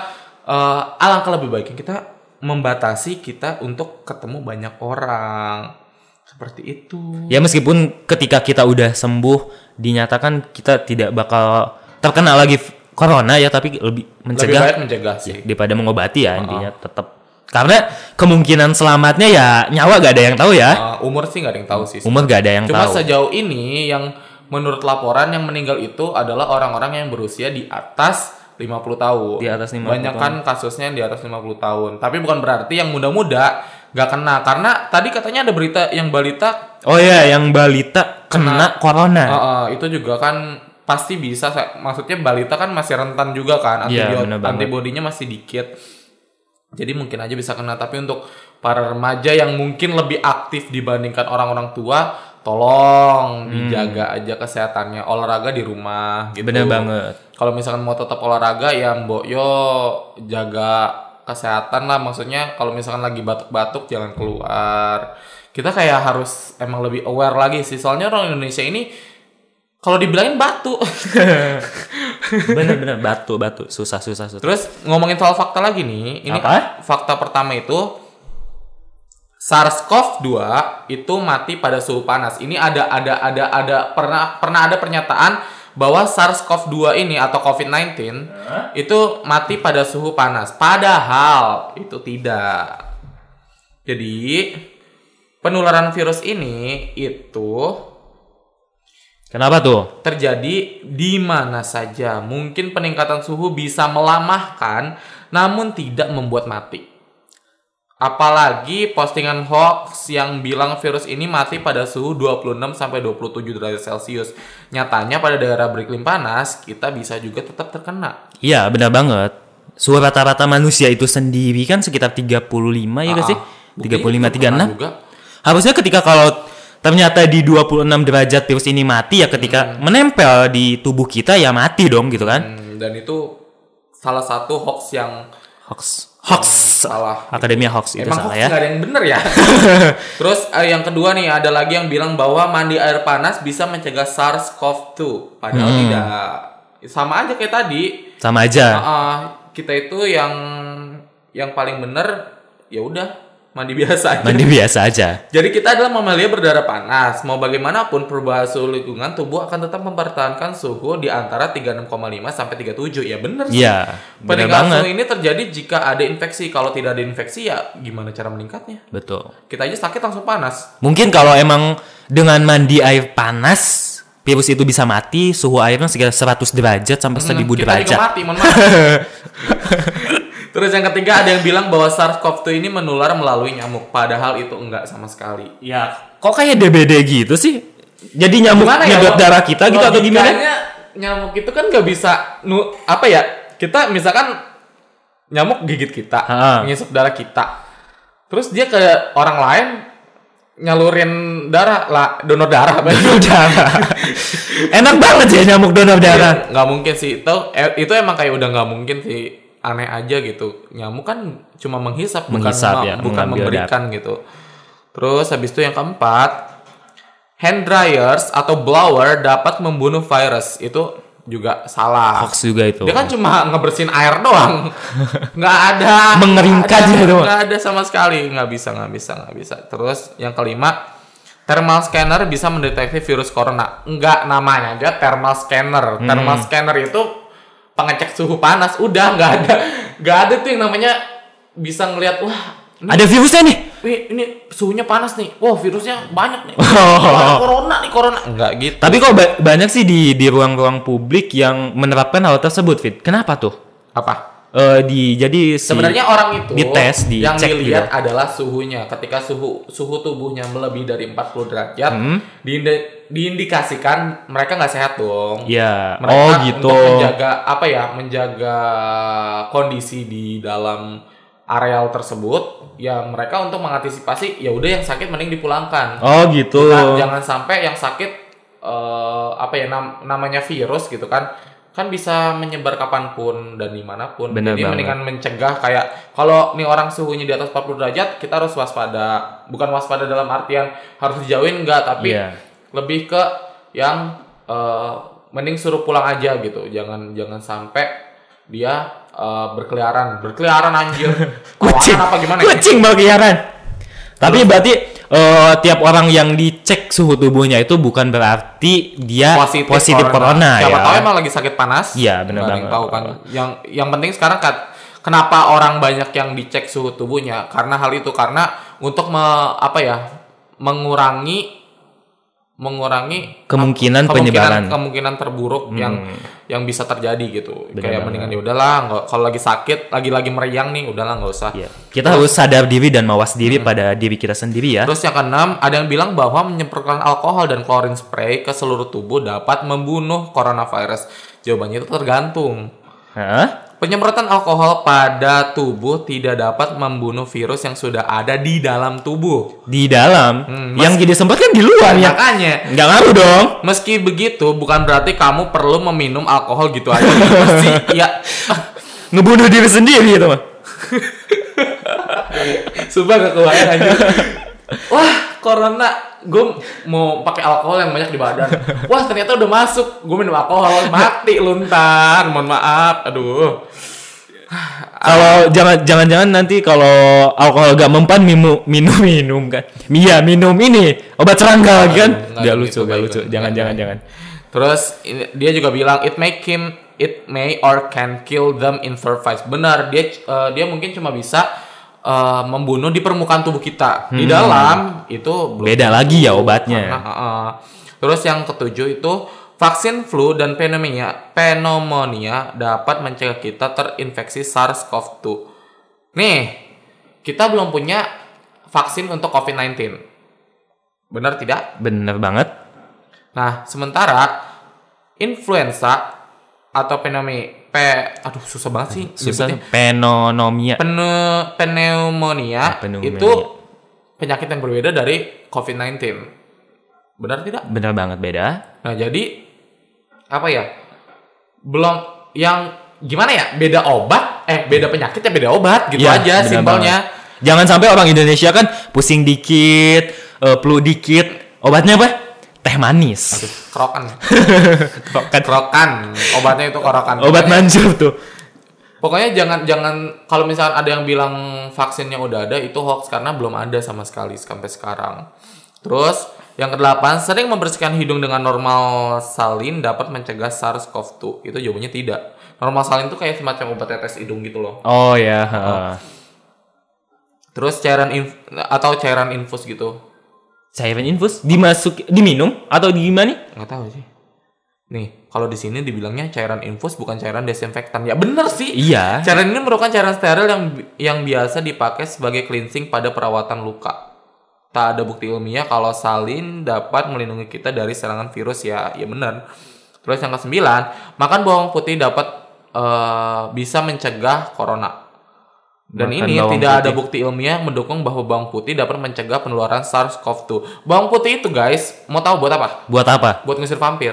eh, alangkah lebih baiknya kita membatasi kita untuk ketemu banyak orang. Seperti itu. Ya meskipun ketika kita udah sembuh dinyatakan kita tidak bakal terkena lagi corona ya tapi lebih Lebih mencegah baik mencegah sih. daripada mengobati ya intinya tetap karena kemungkinan selamatnya ya nyawa gak ada yang tahu ya. Eh, umur sih nggak ada yang tahu sih. Umur gak ada yang Cuma tahu. sejauh ini yang menurut laporan yang meninggal itu adalah orang-orang yang berusia di atas 50 tahun. Di atas 50 Banyak kan kasusnya yang di atas 50 tahun. Tapi bukan berarti yang muda-muda nggak kena karena tadi katanya ada berita yang balita Oh ya, yang balita kena, corona. eh, eh, itu juga kan pasti bisa Sa- maksudnya balita kan masih rentan juga kan antibio- bener banget. antibodinya masih dikit. Jadi mungkin aja bisa kena tapi untuk para remaja yang mungkin lebih aktif dibandingkan orang-orang tua, tolong dijaga aja kesehatannya. Olahraga di rumah gitu. Bener banget. Kalau misalkan mau tetap olahraga ya Mbok yo jaga kesehatan lah maksudnya kalau misalkan lagi batuk-batuk jangan keluar. Kita kayak harus emang lebih aware lagi sih soalnya orang Indonesia ini kalau dibilangin batu. Bener-bener batu batu susah susah susah. Terus ngomongin soal fakta lagi nih, ini Apa? fakta pertama itu SARS-CoV-2 itu mati pada suhu panas. Ini ada ada ada ada pernah pernah ada pernyataan bahwa SARS-CoV-2 ini atau COVID-19 itu mati pada suhu panas. Padahal itu tidak. Jadi penularan virus ini itu Kenapa tuh? terjadi di mana saja. Mungkin peningkatan suhu bisa melamahkan, namun tidak membuat mati. Apalagi postingan hoax yang bilang virus ini mati pada suhu 26 sampai 27 derajat Celcius. Nyatanya pada daerah beriklim panas, kita bisa juga tetap terkena. Iya, benar banget. Suhu rata-rata manusia itu sendiri kan sekitar 35 ya gak sih? Ah, buktinya 35 juga pernah 36. Juga. Harusnya ketika kalau ternyata di 26 derajat virus ini mati ya ketika menempel di tubuh kita ya mati dong gitu kan. Hmm, dan itu salah satu hoax yang Hoax. Hoax. salah. Akademia hoax itu Emang salah hoax ya. nggak ada yang bener ya. Terus eh, yang kedua nih ada lagi yang bilang bahwa mandi air panas bisa mencegah SARS-CoV-2. Padahal Hmm. tidak. Sama aja kayak tadi. Sama aja. Ah, kita itu yang yang paling bener ya udah mandi biasa aja. Mandi biasa aja. Jadi kita adalah mamalia berdarah panas. Mau bagaimanapun perubahan suhu lingkungan tubuh akan tetap mempertahankan suhu di antara 36,5 sampai 37. Ya bener sih. Iya, benar Peningkatan banget. suhu ini terjadi jika ada infeksi. Kalau tidak ada infeksi ya gimana cara meningkatnya? Betul. Kita aja sakit langsung panas. Mungkin kalau emang dengan mandi air panas virus itu bisa mati, suhu airnya sekitar 100 derajat sampai 1000 Hmm, kita derajat. juga mati, mohon maaf. Terus yang ketiga ada yang bilang bahwa SARS-CoV-2 ini menular melalui nyamuk. Padahal itu enggak sama sekali. Ya, kok kayak DBD gitu sih? Jadi nyamuk Gimana ya, nyedot Lo- darah kita gitu atau gimana? Nyamuk itu kan nggak bisa nu apa ya? Kita misalkan nyamuk gigit kita, Ha. darah kita. Terus dia ke orang lain nyalurin darah lah donor darah Donor darah. Enak banget ya nyamuk donor darah. nggak mungkin sih itu eh, itu emang kayak udah nggak mungkin sih aneh aja gitu. Nyamuk kan cuma menghisap, Menghisap bukan ya, bukan memberikan gitu. Terus habis itu yang keempat hand dryers atau blower dapat membunuh virus. Itu juga salah. Hoax juga itu. dia kan cuma ngebersihin air doang. Nggak ada. Mengeringkan gitu. doang. nggak ada sama sekali. Nggak bisa nggak bisa nggak bisa. Terus yang kelima thermal scanner bisa mendeteksi virus corona. Nggak namanya aja thermal scanner. Hmm. thermal scanner itu pengecek suhu panas udah nggak ada nggak ada tuh yang namanya bisa ngelihat wah ini, Ada virusnya nih. wih, ini suhunya panas nih wah virusnya banyak nih Oh. Corona nih corona nggak gitu Tapi kok ba- banyak sih di di ruang-ruang publik yang menerapkan hal tersebut, Fit. Kenapa tuh? apa Eh di jadi si- Sebenarnya orang itu dites, yang dicek dilihat gitu. adalah suhunya. Ketika suhu suhu tubuhnya melebihi dari 40 derajat, Hmm. diinde- diindikasikan mereka nggak sehat dong. ya. Mereka Oh gitu. untuk menjaga apa ya? Menjaga kondisi di dalam areal tersebut, ya mereka untuk mengantisipasi ya udah yang sakit mending dipulangkan. Oh gitu. Nah, jangan sampai yang sakit eh, apa ya nam- namanya virus gitu kan kan bisa menyebar kapan pun dan di mana pun. Bener Jadi banget. mendingan mencegah kayak kalau nih orang suhunya di atas 40 derajat kita harus waspada. Bukan waspada dalam artian harus dijauhin enggak, tapi Iya. Lebih ke yang eh, mending suruh pulang aja gitu. Jangan jangan sampai dia eh, berkeliaran, berkeliaran anjir. kucing apa gimana? ya? kucing berkeliaran tapi berarti eh, tiap orang yang dicek suhu tubuhnya itu bukan berarti dia positif, corona, Siapa ya tahu emang lagi sakit panas. Iya, benar banget. tahu kan. Yang yang penting sekarang kan kenapa orang banyak yang dicek suhu tubuhnya? Karena hal itu karena untuk me- apa ya? mengurangi mengurangi kemungkinan penyebaran kemungkinan terburuk yang yang bisa terjadi gitu. Benar Kayak mendingan ya udahlah, nggak kalau lagi sakit, lagi-lagi meriang nih, udahlah nggak usah. Iya. kita harus sadar diri dan mawas diri pada diri kita sendiri ya Terus yang keenam, ada yang bilang bahwa menyemprotkan alkohol dan klorin spray ke seluruh tubuh dapat membunuh coronavirus. Jawabannya itu tergantung. Hah? Penyemprotan alkohol pada tubuh tidak dapat membunuh virus yang sudah ada di dalam tubuh. di dalam Hmm, yang jadi sempat kan di luar ya Makanya, nggak ngaruh dong meski begitu bukan berarti kamu perlu meminum alkohol gitu aja. Mesti ya ngebunuh diri sendiri itu mah Sumpah gak kebayang aja. Wah, corona gue mau pakai alkohol yang banyak di badan. Wah, ternyata udah masuk. Gue minum alkohol, mati luntar. Mohon maaf. Aduh. kalau jangan jangan jangan nanti kalau alkohol gak mempan minum minum minum kan iya minum ini obat serangga kan nggak gak gitu, lucu gak lucu gitu. jangan jangan jangan Terus ini- dia juga bilang it make him it may or can kill them in surface. Benar, dia eh, dia mungkin cuma bisa eh, membunuh di permukaan tubuh kita. Di dalam itu belum Hmm. Beda tentu. lagi ya obatnya. Karena, eh. Terus yang ketujuh itu vaksin flu dan pneumonia pneumonia dapat mencegah kita terinfeksi SARS-CoV-2. Nih, kita belum punya vaksin untuk COVID-19. Benar tidak? Bener banget. Nah, sementara influenza atau pneumonia, pe, aduh susah banget sih Susah. Pneumonia. Pene- pneumonia, Ah, pneumonia. itu penyakit yang berbeda dari COVID-19. Benar tidak? Bener banget beda. Nah, jadi apa ya? Belum yang gimana ya? Beda obat, eh beda penyakit ya beda obat gitu Iya, aja simpelnya. banget. Jangan sampai orang Indonesia kan pusing dikit, eh, flu dikit, obatnya apa? Teh manis. Kerokan. Krokan. Kerokan. Obatnya itu kerokan. Obat manjur tuh. Pokoknya jangan jangan kalau misalnya ada yang bilang vaksinnya udah ada itu hoax karena belum ada sama sekali sampai sekarang. Terus yang kedelapan sering membersihkan hidung dengan normal salin dapat mencegah SARS-CoV-2. Itu jawabannya tidak. Normal salin itu kayak semacam obat tetes hidung gitu loh. Oh ya. heeh. Terus cairan inf- atau cairan infus gitu. Cairan infus dimasuk diminum atau di gimana nih? Nggak tahu sih. Nih, kalau di sini dibilangnya cairan infus bukan cairan desinfektan. Ya bener sih. Iya. Cairan ini merupakan cairan steril yang yang biasa dipakai sebagai cleansing pada perawatan luka. Tak ada bukti ilmiah kalau salin dapat melindungi kita dari serangan virus ya, ya benar. Terus yang kesembilan, makan bawang putih dapat eh, bisa mencegah corona. Dan Makan ini tidak ada putih. bukti ilmiah yang mendukung bahwa bawang putih dapat mencegah penularan SARS-CoV-2. Bawang putih itu guys, mau tahu buat apa? Buat apa? Buat ngusir vampir.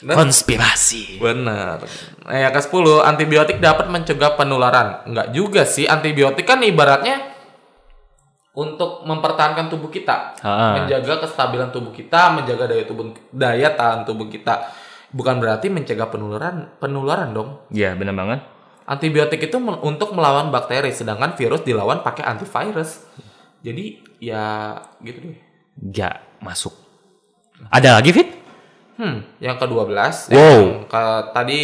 Dan- Konspirasi. Benar. Nah, yang ke-10, antibiotik dapat mencegah penularan. Enggak juga sih, antibiotik kan ibaratnya untuk mempertahankan tubuh kita, Ha-ha. menjaga kestabilan tubuh kita, menjaga daya tubuh daya tahan tubuh kita. Bukan berarti mencegah penularan, penularan dong. Iya, benar banget. Antibiotik itu untuk melawan bakteri, sedangkan virus dilawan pakai antivirus. Jadi ya gitu deh. Gak masuk. Ada lagi, Fit? Hmm, yang ke-12, Wow. yang ke tadi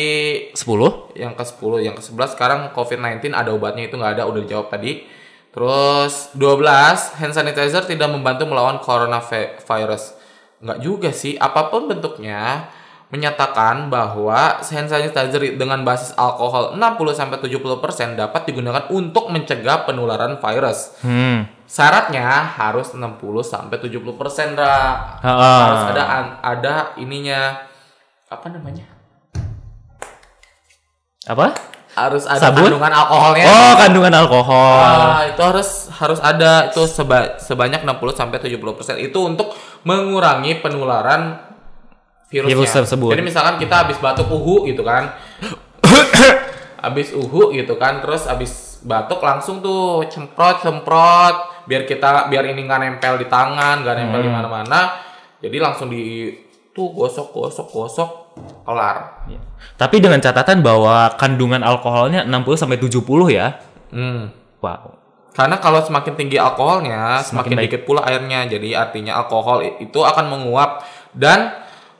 10? yang ke-10, yang ke-11 sekarang COVID-19 ada obatnya itu nggak ada udah dijawab tadi. Terus 12 hand sanitizer tidak membantu melawan coronavirus. Nggak juga sih, apa pun bentuknya menyatakan bahwa hand sanitizer dengan basis alkohol 60 sampai 70% dapat digunakan untuk mencegah penularan virus. Hmm. Syaratnya harus 60 sampai 70% Ra. Ha-ha. Harus ada ada ininya apa namanya? Apa? harus ada Sabun? kandungan alkoholnya. Oh, kandungan alkohol. Ah, itu harus harus ada itu seba- sebanyak 60 sampai 70% itu untuk mengurangi penularan virusnya. Virus tersebut. Jadi misalkan kita habis batuk uhu gitu kan. habis uhu gitu kan, terus habis batuk langsung tuh cemprot cemprot biar kita biar ini nggak nempel di tangan, nggak nempel Hmm. di mana-mana. Jadi langsung di tuh gosok gosok gosok kelar. Iya. Tapi dengan catatan bahwa kandungan alkoholnya 60 sampai 70 ya. Hmm. Wow. Karena kalau semakin tinggi alkoholnya, Semakin semakin baik. dikit pula airnya. Jadi artinya alkohol itu akan menguap dan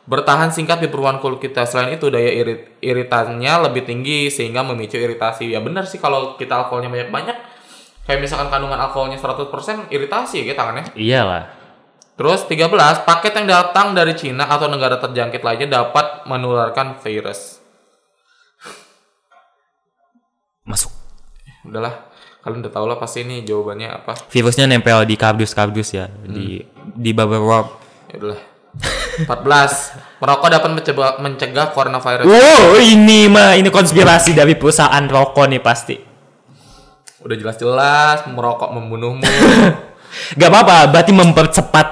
bertahan singkat di perubahan kulit kita. Selain itu daya irit iritannya lebih tinggi sehingga memicu iritasi. Ya benar sih kalau kita alkoholnya banyak-banyak kayak misalkan kandungan alkoholnya 100% iritasi ya tangannya. Iyalah. Terus 13, paket yang datang dari Cina atau negara terjangkit lainnya dapat menularkan virus. Masuk. Udahlah, kalian udah tau lah pasti ini jawabannya apa. Virusnya nempel di kardus-kardus ya, di di bubble wrap. Ya udahlah. 14. Merokok dapat mencegah, mencegah coronavirus. Wow, ini mah ini konspirasi dari perusahaan rokok nih pasti. Udah jelas-jelas merokok membunuhmu, Gak apa-apa, berarti mempercepat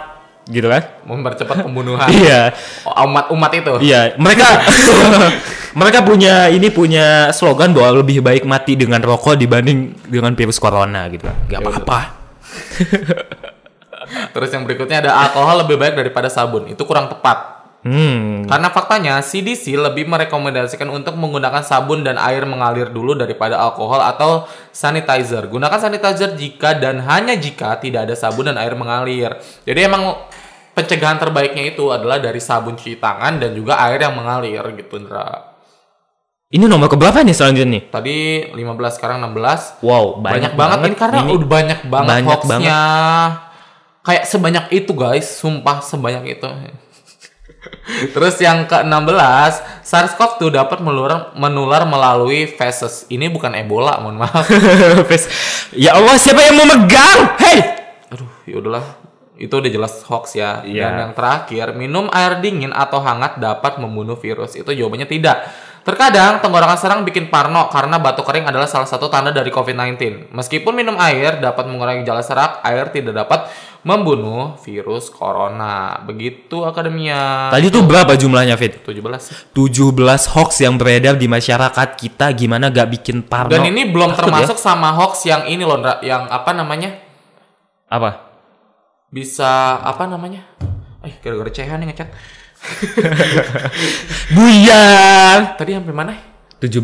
gitu kan? mempercepat pembunuhan. Iya, Umat-umat itu. iya. Mereka mereka punya ini punya slogan bahwa lebih baik mati dengan rokok dibanding dengan virus corona gitu kan. Gak Ya udah. apa-apa. Terus yang berikutnya ada alkohol lebih baik daripada sabun. Itu kurang tepat. Hmm. Karena faktanya CDC lebih merekomendasikan untuk menggunakan sabun dan air mengalir dulu daripada alkohol atau sanitizer. Gunakan sanitizer jika dan hanya jika tidak ada sabun dan air mengalir. Jadi emang pencegahan terbaiknya itu adalah dari sabun cuci tangan dan juga air yang mengalir gitu, Ndra. Ini nomor keberapa nih selanjutnya nih? Tadi 15 sekarang 16. Wow, Banyak, banget, ini karena Ini udah banyak banget banyak hoaxnya. Kayak sebanyak itu guys, sumpah sebanyak itu. Terus yang ke-16, SARS-CoV-2 dapat menular, menular melalui feces. Ini bukan Ebola, mohon maaf. Ya Allah, siapa yang mau megang? Hei! Aduh, ya udahlah. Itu udah jelas hoax ya. Iya. Dan yang terakhir, minum air dingin atau hangat dapat membunuh virus. Itu jawabannya tidak. Terkadang tenggorokan serang bikin parno karena batuk kering adalah salah satu tanda dari COVID-19. Meskipun minum air dapat mengurangi gejala serak, air tidak dapat membunuh virus corona. Begitu akademia. Tadi tuh berapa jumlahnya, Fit? 17. 17 hoax yang beredar di masyarakat kita gimana gak bikin parno. Dan ini belum Takut termasuk sama hoax yang ini loh, yang apa namanya? ya? Apa? Bisa apa namanya? Eh, gara-gara CH nih ngechat. Buyar! Tadi sampai mana? 17?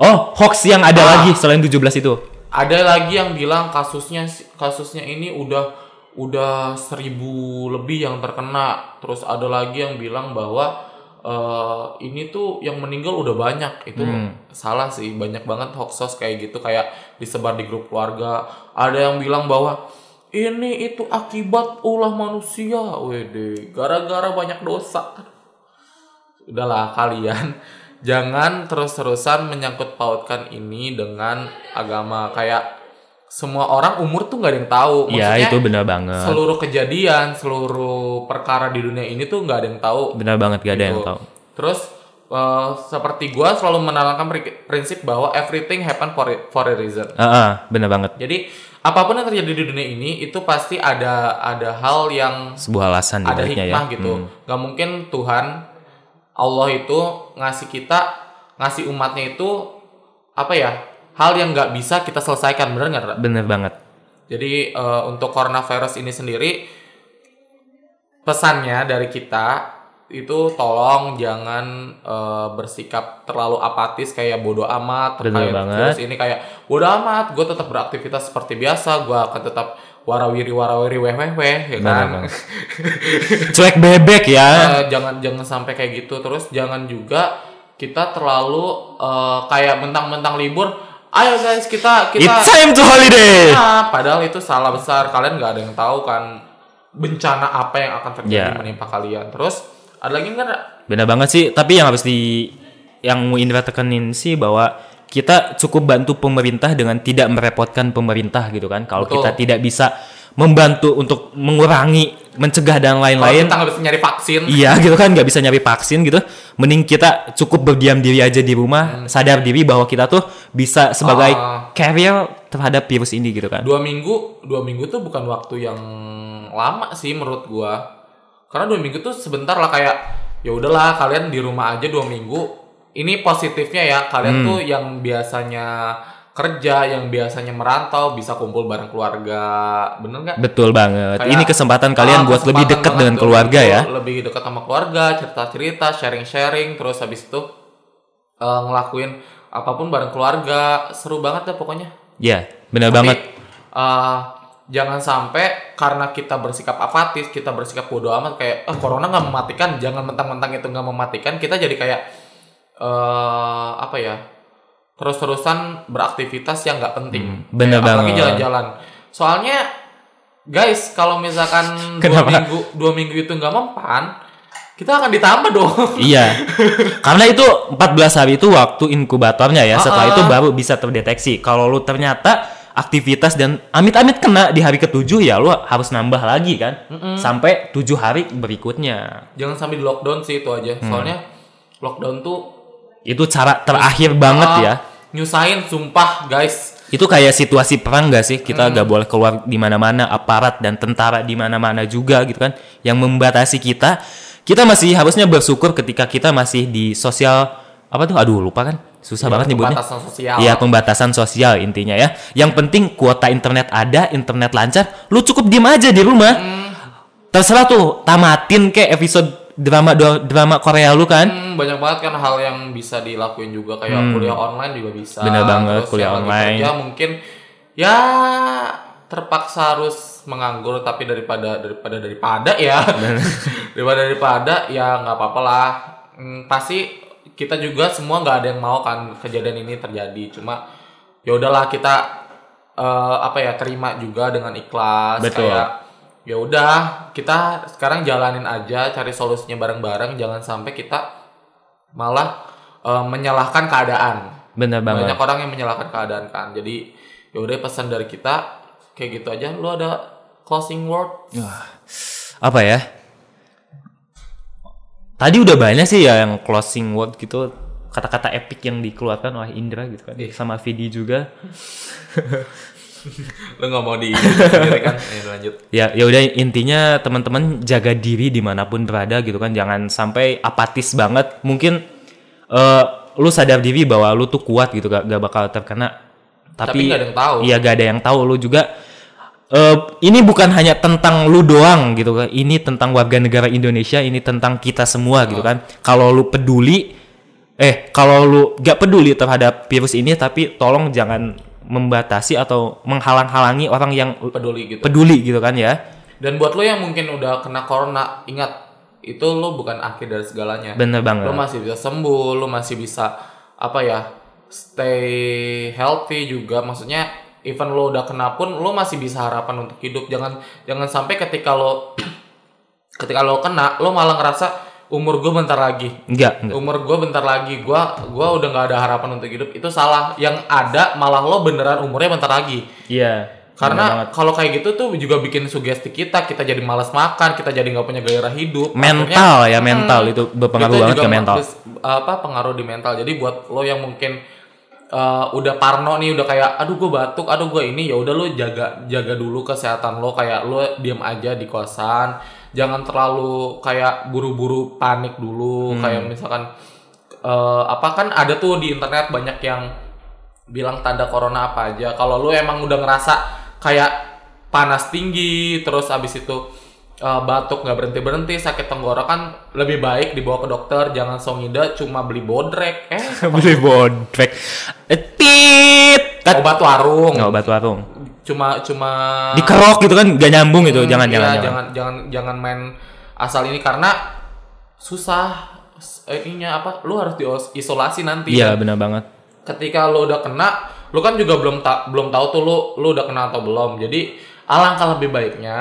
Oh, hoax yang ada Ah. lagi selain 17 itu. Ada lagi yang bilang kasusnya kasusnya ini udah udah seribu lebih yang terkena. Terus ada lagi yang bilang bahwa eh, ini tuh yang meninggal udah banyak. Itu salah sih, banyak banget hoax kayak gitu kayak disebar di grup keluarga. Ada yang bilang bahwa ini itu akibat ulah manusia. Wede, gara-gara banyak dosa. Udahlah kalian jangan terus-terusan menyangkut pautkan ini dengan agama kayak semua orang umur tuh nggak ada yang tahu Ya, Maksudnya, itu benar banget. seluruh kejadian seluruh perkara di dunia ini tuh nggak ada yang tahu Benar banget gak ada yang gitu. tahu. terus eh, seperti gua selalu menanamkan pri- prinsip bahwa everything happen for, a- for a reason Ah, ah, benar banget. jadi apa pun yang terjadi di dunia ini itu pasti ada ada hal yang Sebuah alasan ada ya. hikmah gitu. Gak mungkin Tuhan Allah itu ngasih kita ngasih umatnya itu apa ya hal yang nggak bisa kita selesaikan bener nggak? Bener banget. Jadi eh, untuk coronavirus ini sendiri pesannya dari kita itu tolong jangan eh, bersikap terlalu apatis kayak bodoh amat terkait virus ini kayak bodoh amat gue tetap beraktivitas seperti biasa gue akan tetap warawiri warawiri weh weh weh ya kan. Cuek bebek ya. Eh, jangan jangan sampai kayak gitu terus jangan juga kita terlalu eh, kayak mentang-mentang libur ayo guys kita kita It's time to holiday. Nah, padahal itu salah besar kalian nggak ada yang tahu kan bencana apa yang akan terjadi Ya. menimpa kalian terus ada lagi nggak Ra? Benar banget sih, tapi yang harus di yang mau Indra tekenin sih bahwa kita cukup bantu pemerintah dengan tidak merepotkan pemerintah gitu kan. Kalau Betul. kita tidak bisa membantu untuk mengurangi, mencegah dan lain-lain, kita nggak bisa nyari vaksin iya gitu kan nggak bisa nyari vaksin gitu. Mending kita cukup berdiam diri aja di rumah, sadar diri bahwa kita tuh bisa sebagai Hmm. Ah. carrier terhadap virus ini gitu kan. dua minggu dua minggu tuh bukan waktu yang lama sih menurut gua karena dua minggu tuh sebentar lah kayak ya udahlah kalian di rumah aja dua minggu ini positifnya ya kalian Hmm. tuh yang biasanya kerja yang biasanya merantau bisa kumpul bareng keluarga bener nggak Betul banget. Kayak, ini kesempatan kalian ah, buat lebih kesempatan dekat banget dengan tuh, keluarga ya. lebih dekat sama keluarga cerita-cerita sharing-sharing terus habis itu eh, ngelakuin apa pun bareng keluarga seru banget deh pokoknya Ya, benar Tapi, banget. eh, jangan sampai karena kita bersikap apatis, kita bersikap bodoh amat kayak eh corona nggak mematikan, jangan mentang-mentang itu nggak mematikan, kita jadi kayak eh apa ya? Terus-terusan beraktivitas yang nggak penting. Hmm, bener Kayak apalagi jalan-jalan. Soalnya guys, kalau misalkan dua Kenapa? minggu dua minggu itu nggak mempan, kita akan ditambah dong. Iya. Karena itu 14 hari itu waktu inkubatornya ya. Setelah Ah, itu ah. baru bisa terdeteksi. Kalau lu ternyata aktivitas dan amit-amit kena di hari ketujuh ya lu harus nambah lagi kan. Sampai tujuh hari berikutnya. Jangan sampai di lockdown sih itu aja. Hmm. Soalnya lockdown tuh Itu cara terakhir banget ah, ya. Nyusahin sumpah guys. Itu kayak situasi perang gak sih? Kita Hmm. gak boleh keluar di mana-mana, aparat dan tentara di mana-mana juga gitu kan, yang membatasi kita. Kita masih harusnya bersyukur ketika kita masih di sosial apa tuh? Aduh lupa kan? Susah Ya, banget nyebutnya. pembatasan sosial. Iya pembatasan sosial intinya ya. Yang penting kuota internet ada, internet lancar. Lu cukup diem aja di rumah. Hmm. Terserah tuh tamatin kayak episode drama drama Korea lu kan. Hmm, banyak banget kan hal yang bisa dilakuin juga kayak kuliah online juga bisa. Hmm. Bener banget, Terus kuliah online. kerja mungkin ya terpaksa harus menganggur tapi daripada daripada daripada ya daripada daripada ya nggak apa-apa lah. Hmm, pasti kita juga semua nggak ada yang mau kan kejadian ini terjadi. Cuma ya udahlah kita eh, apa ya terima juga dengan ikhlas Betul. kayak ya udah kita sekarang jalanin aja cari solusinya bareng-bareng jangan sampai kita malah eh, menyalahkan keadaan Bener banget. banyak orang yang menyalahkan keadaan kan jadi ya udah pesan dari kita kayak gitu aja lu ada closing word Apa ya? Tadi udah banyak sih ya yang closing word gitu kata-kata epic yang dikeluarkan oleh Indra gitu kan sama Vidi juga. Lu nggak mau di sendiri kan? Ayo, lanjut. Ya ya udah intinya teman-teman jaga diri di mana pun berada gitu kan jangan sampai apatis banget. Mungkin eh lu sadar diri bahwa lu tuh kuat gitu gak, gak bakal terkena. Tapi tapi, nggak ada yang tahu. iya gak ada yang tahu. Lu juga eh ini bukan hanya tentang lu doang gitu kan. Ini tentang warga negara Indonesia ini tentang kita semua gitu kan. Kalau lu peduli eh kalau lu gak peduli terhadap virus ini tapi tolong jangan membatasi atau menghalang-halangi orang yang peduli gitu. peduli gitu kan ya. Dan buat lo yang mungkin udah kena corona ingat itu lo bukan akhir dari segalanya. Bener banget. Lo masih bisa sembuh lo masih bisa apa ya stay healthy juga. Maksudnya even lo udah kena pun lo masih bisa harapan untuk hidup. Jangan jangan sampai ketika lo ketika lo kena lo malah ngerasa umur gue bentar lagi. Enggak enggak. Umur gue bentar lagi. Gua gua udah nggak ada harapan untuk hidup. Itu salah. Yang ada malah lo beneran umurnya bentar lagi. Iya karena kalau kayak gitu tuh juga bikin sugesti kita kita jadi malas makan kita jadi nggak punya gairah hidup. Mental ya mental. hmm, itu berpengaruh banget juga ke mental. apa pengaruh di mental. Jadi buat lo yang mungkin eh, udah parno nih udah kayak aduh gue batuk aduh gue ini. Ya udah lo jaga jaga dulu kesehatan lo kayak lo diam aja di kosan. Jangan terlalu kayak buru-buru panik dulu. Hmm. kayak misalkan eh, apa kan ada tuh di internet banyak yang bilang tanda corona apa aja. Kalau lu emang udah ngerasa kayak panas tinggi terus abis itu eh, batuk nggak berhenti berhenti sakit tenggorokan lebih baik dibawa ke dokter jangan songida cuma beli bodrek. Eh beli bodrek. Etit Kat- obat warung. Nggak obat warung. Cuma cuma dikerok gitu kan gak nyambung gitu. Jangan Iya, jangan jangan jangan. jangan main asal ini karena susah eh, ininya apa lu harus diisolasi nanti. Iya benar banget. Ketika lo udah kena lo kan juga belum tak belum tahu tuh lo lo udah kena atau belum. Jadi alangkah lebih baiknya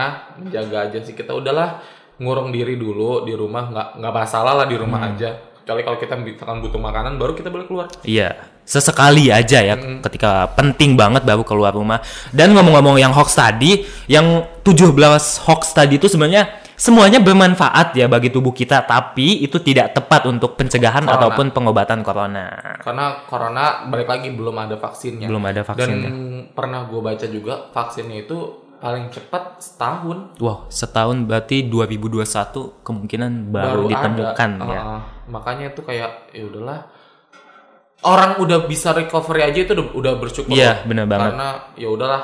jaga aja sih kita udahlah ngurung diri dulu di rumah nggak nggak masalah lah di rumah Hmm. aja kecuali kalau kita misalkan butuh makanan baru kita boleh keluar Iya, sesekali aja ya ketika penting banget baru keluar rumah. Dan ngomong-ngomong yang hoax tadi, yang 17 hoax tadi itu sebenarnya semuanya bermanfaat ya bagi tubuh kita, tapi itu tidak tepat untuk pencegahan Corona. ataupun pengobatan corona. karena corona balik lagi belum ada vaksinnya Belum ada dan vaksinnya. pernah gue baca juga vaksinnya itu paling cepat setahun Wow, setahun berarti 2021 kemungkinan baru, ditemukan ada. ya. Uh, makanya itu kayak ya udahlah orang udah bisa recovery aja itu udah, udah bersyukur Iya, loh. bener banget. karena ya udahlah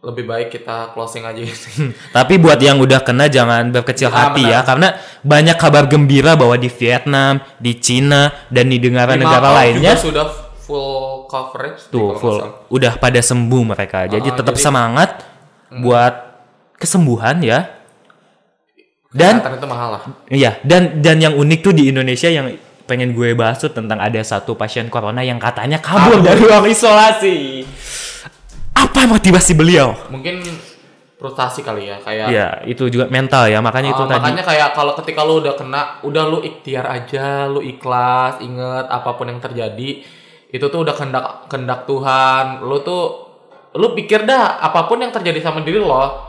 lebih baik kita closing aja. Tapi buat yang udah kena jangan berkecil hati benar. ya karena banyak kabar gembira bahwa di Vietnam, di Cina dan di negara-negara lainnya sudah full coverage tuh full nggak salah. udah pada sembuh mereka. Jadi Ah, tetap jadi- semangat buat kesembuhan ya. Dan itu mahal lah iya, dan dan yang unik tuh di Indonesia yang pengen gue bahas tuh tentang ada satu pasien corona yang katanya kabur dari ruang isolasi. Apa motivasi beliau? mungkin frustasi kali ya kayak Iya, itu juga mental ya. Makanya itu Ah, tadi makanya kayak kalau ketika lu udah kena, udah lu ikhtiar aja, lu ikhlas, inget apa pun yang terjadi, itu tuh udah kehendak kehendak Tuhan. Lu tuh lu pikir dah apa pun yang terjadi sama diri lo,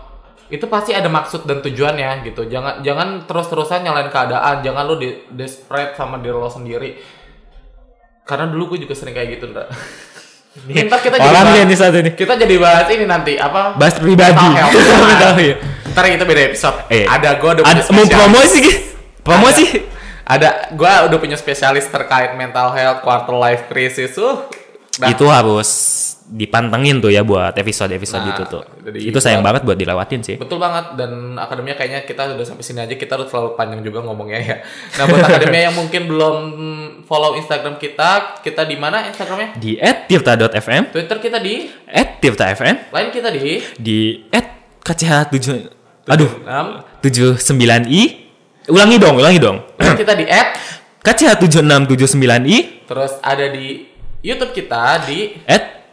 itu pasti ada maksud dan tujuannya gitu. Jangan jangan terus-terusan nyalain keadaan, jangan lu di desperate sama diri lo sendiri. Karena dulu gue juga sering kayak gitu, Ndra. Ntar kita jadi Orang bahas- dia nih satu nih. kita jadi bahas ini nanti apa? Bahas pribadi. Mental health. Health. Ntar itu beda episode. Eh, ada gue Ada mau promosi. Promosi. Ada gue udah punya spesialis terkait mental health, quarter life crisis. Uh, dah. Itu harus dipantengin tuh ya buat episode-episode Nah, itu tuh. jadi Itu sayang banget buat dilewatin sih. Betul banget dan akademia kayaknya kita udah sampai sini aja kita udah terlalu panjang juga ngomongnya ya. Nah buat akademia yang mungkin belum follow Instagram kita, kita di mana Instagramnya? Di @tirta.fm, Twitter kita di, @tirta.fm, lain kita di di @kch7 Aduh, 6, 79i. Ulangi dong, ulangi dong. kita di at, KCH7679i terus ada di YouTube kita di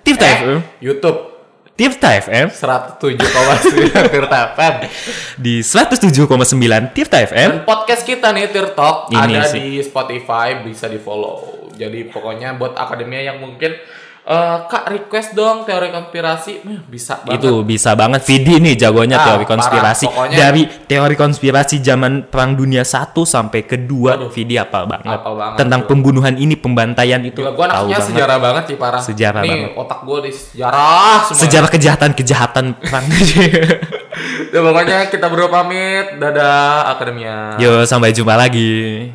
@tirta.fm. eh, YouTube Tirta FM 107,9 Tirta FM. di 107,9 Tirta FM. Dan podcast kita nih Tirtalk Ini ada sih. di Spotify bisa di follow. Jadi pokoknya buat akademia yang mungkin eh, kak request dong teori konspirasi bisa banget. Itu bisa banget Vidi nih jagonya Ah, teori konspirasi. parah. Pokoknya- Dari teori konspirasi zaman Perang Dunia 1 sampai kedua Vidi apa banget. Hafal banget Tentang pembunuhan ini, pembantaian itu. Gila, gue tahu anaknya banget. sejarah banget sih parah. Sejarah Nih, banget. otak gue di sejarah semua. Sejarah kejahatan-kejahatan perang. Ya, pokoknya kita berdua pamit. Dadah akademia. Yo, sampai jumpa lagi.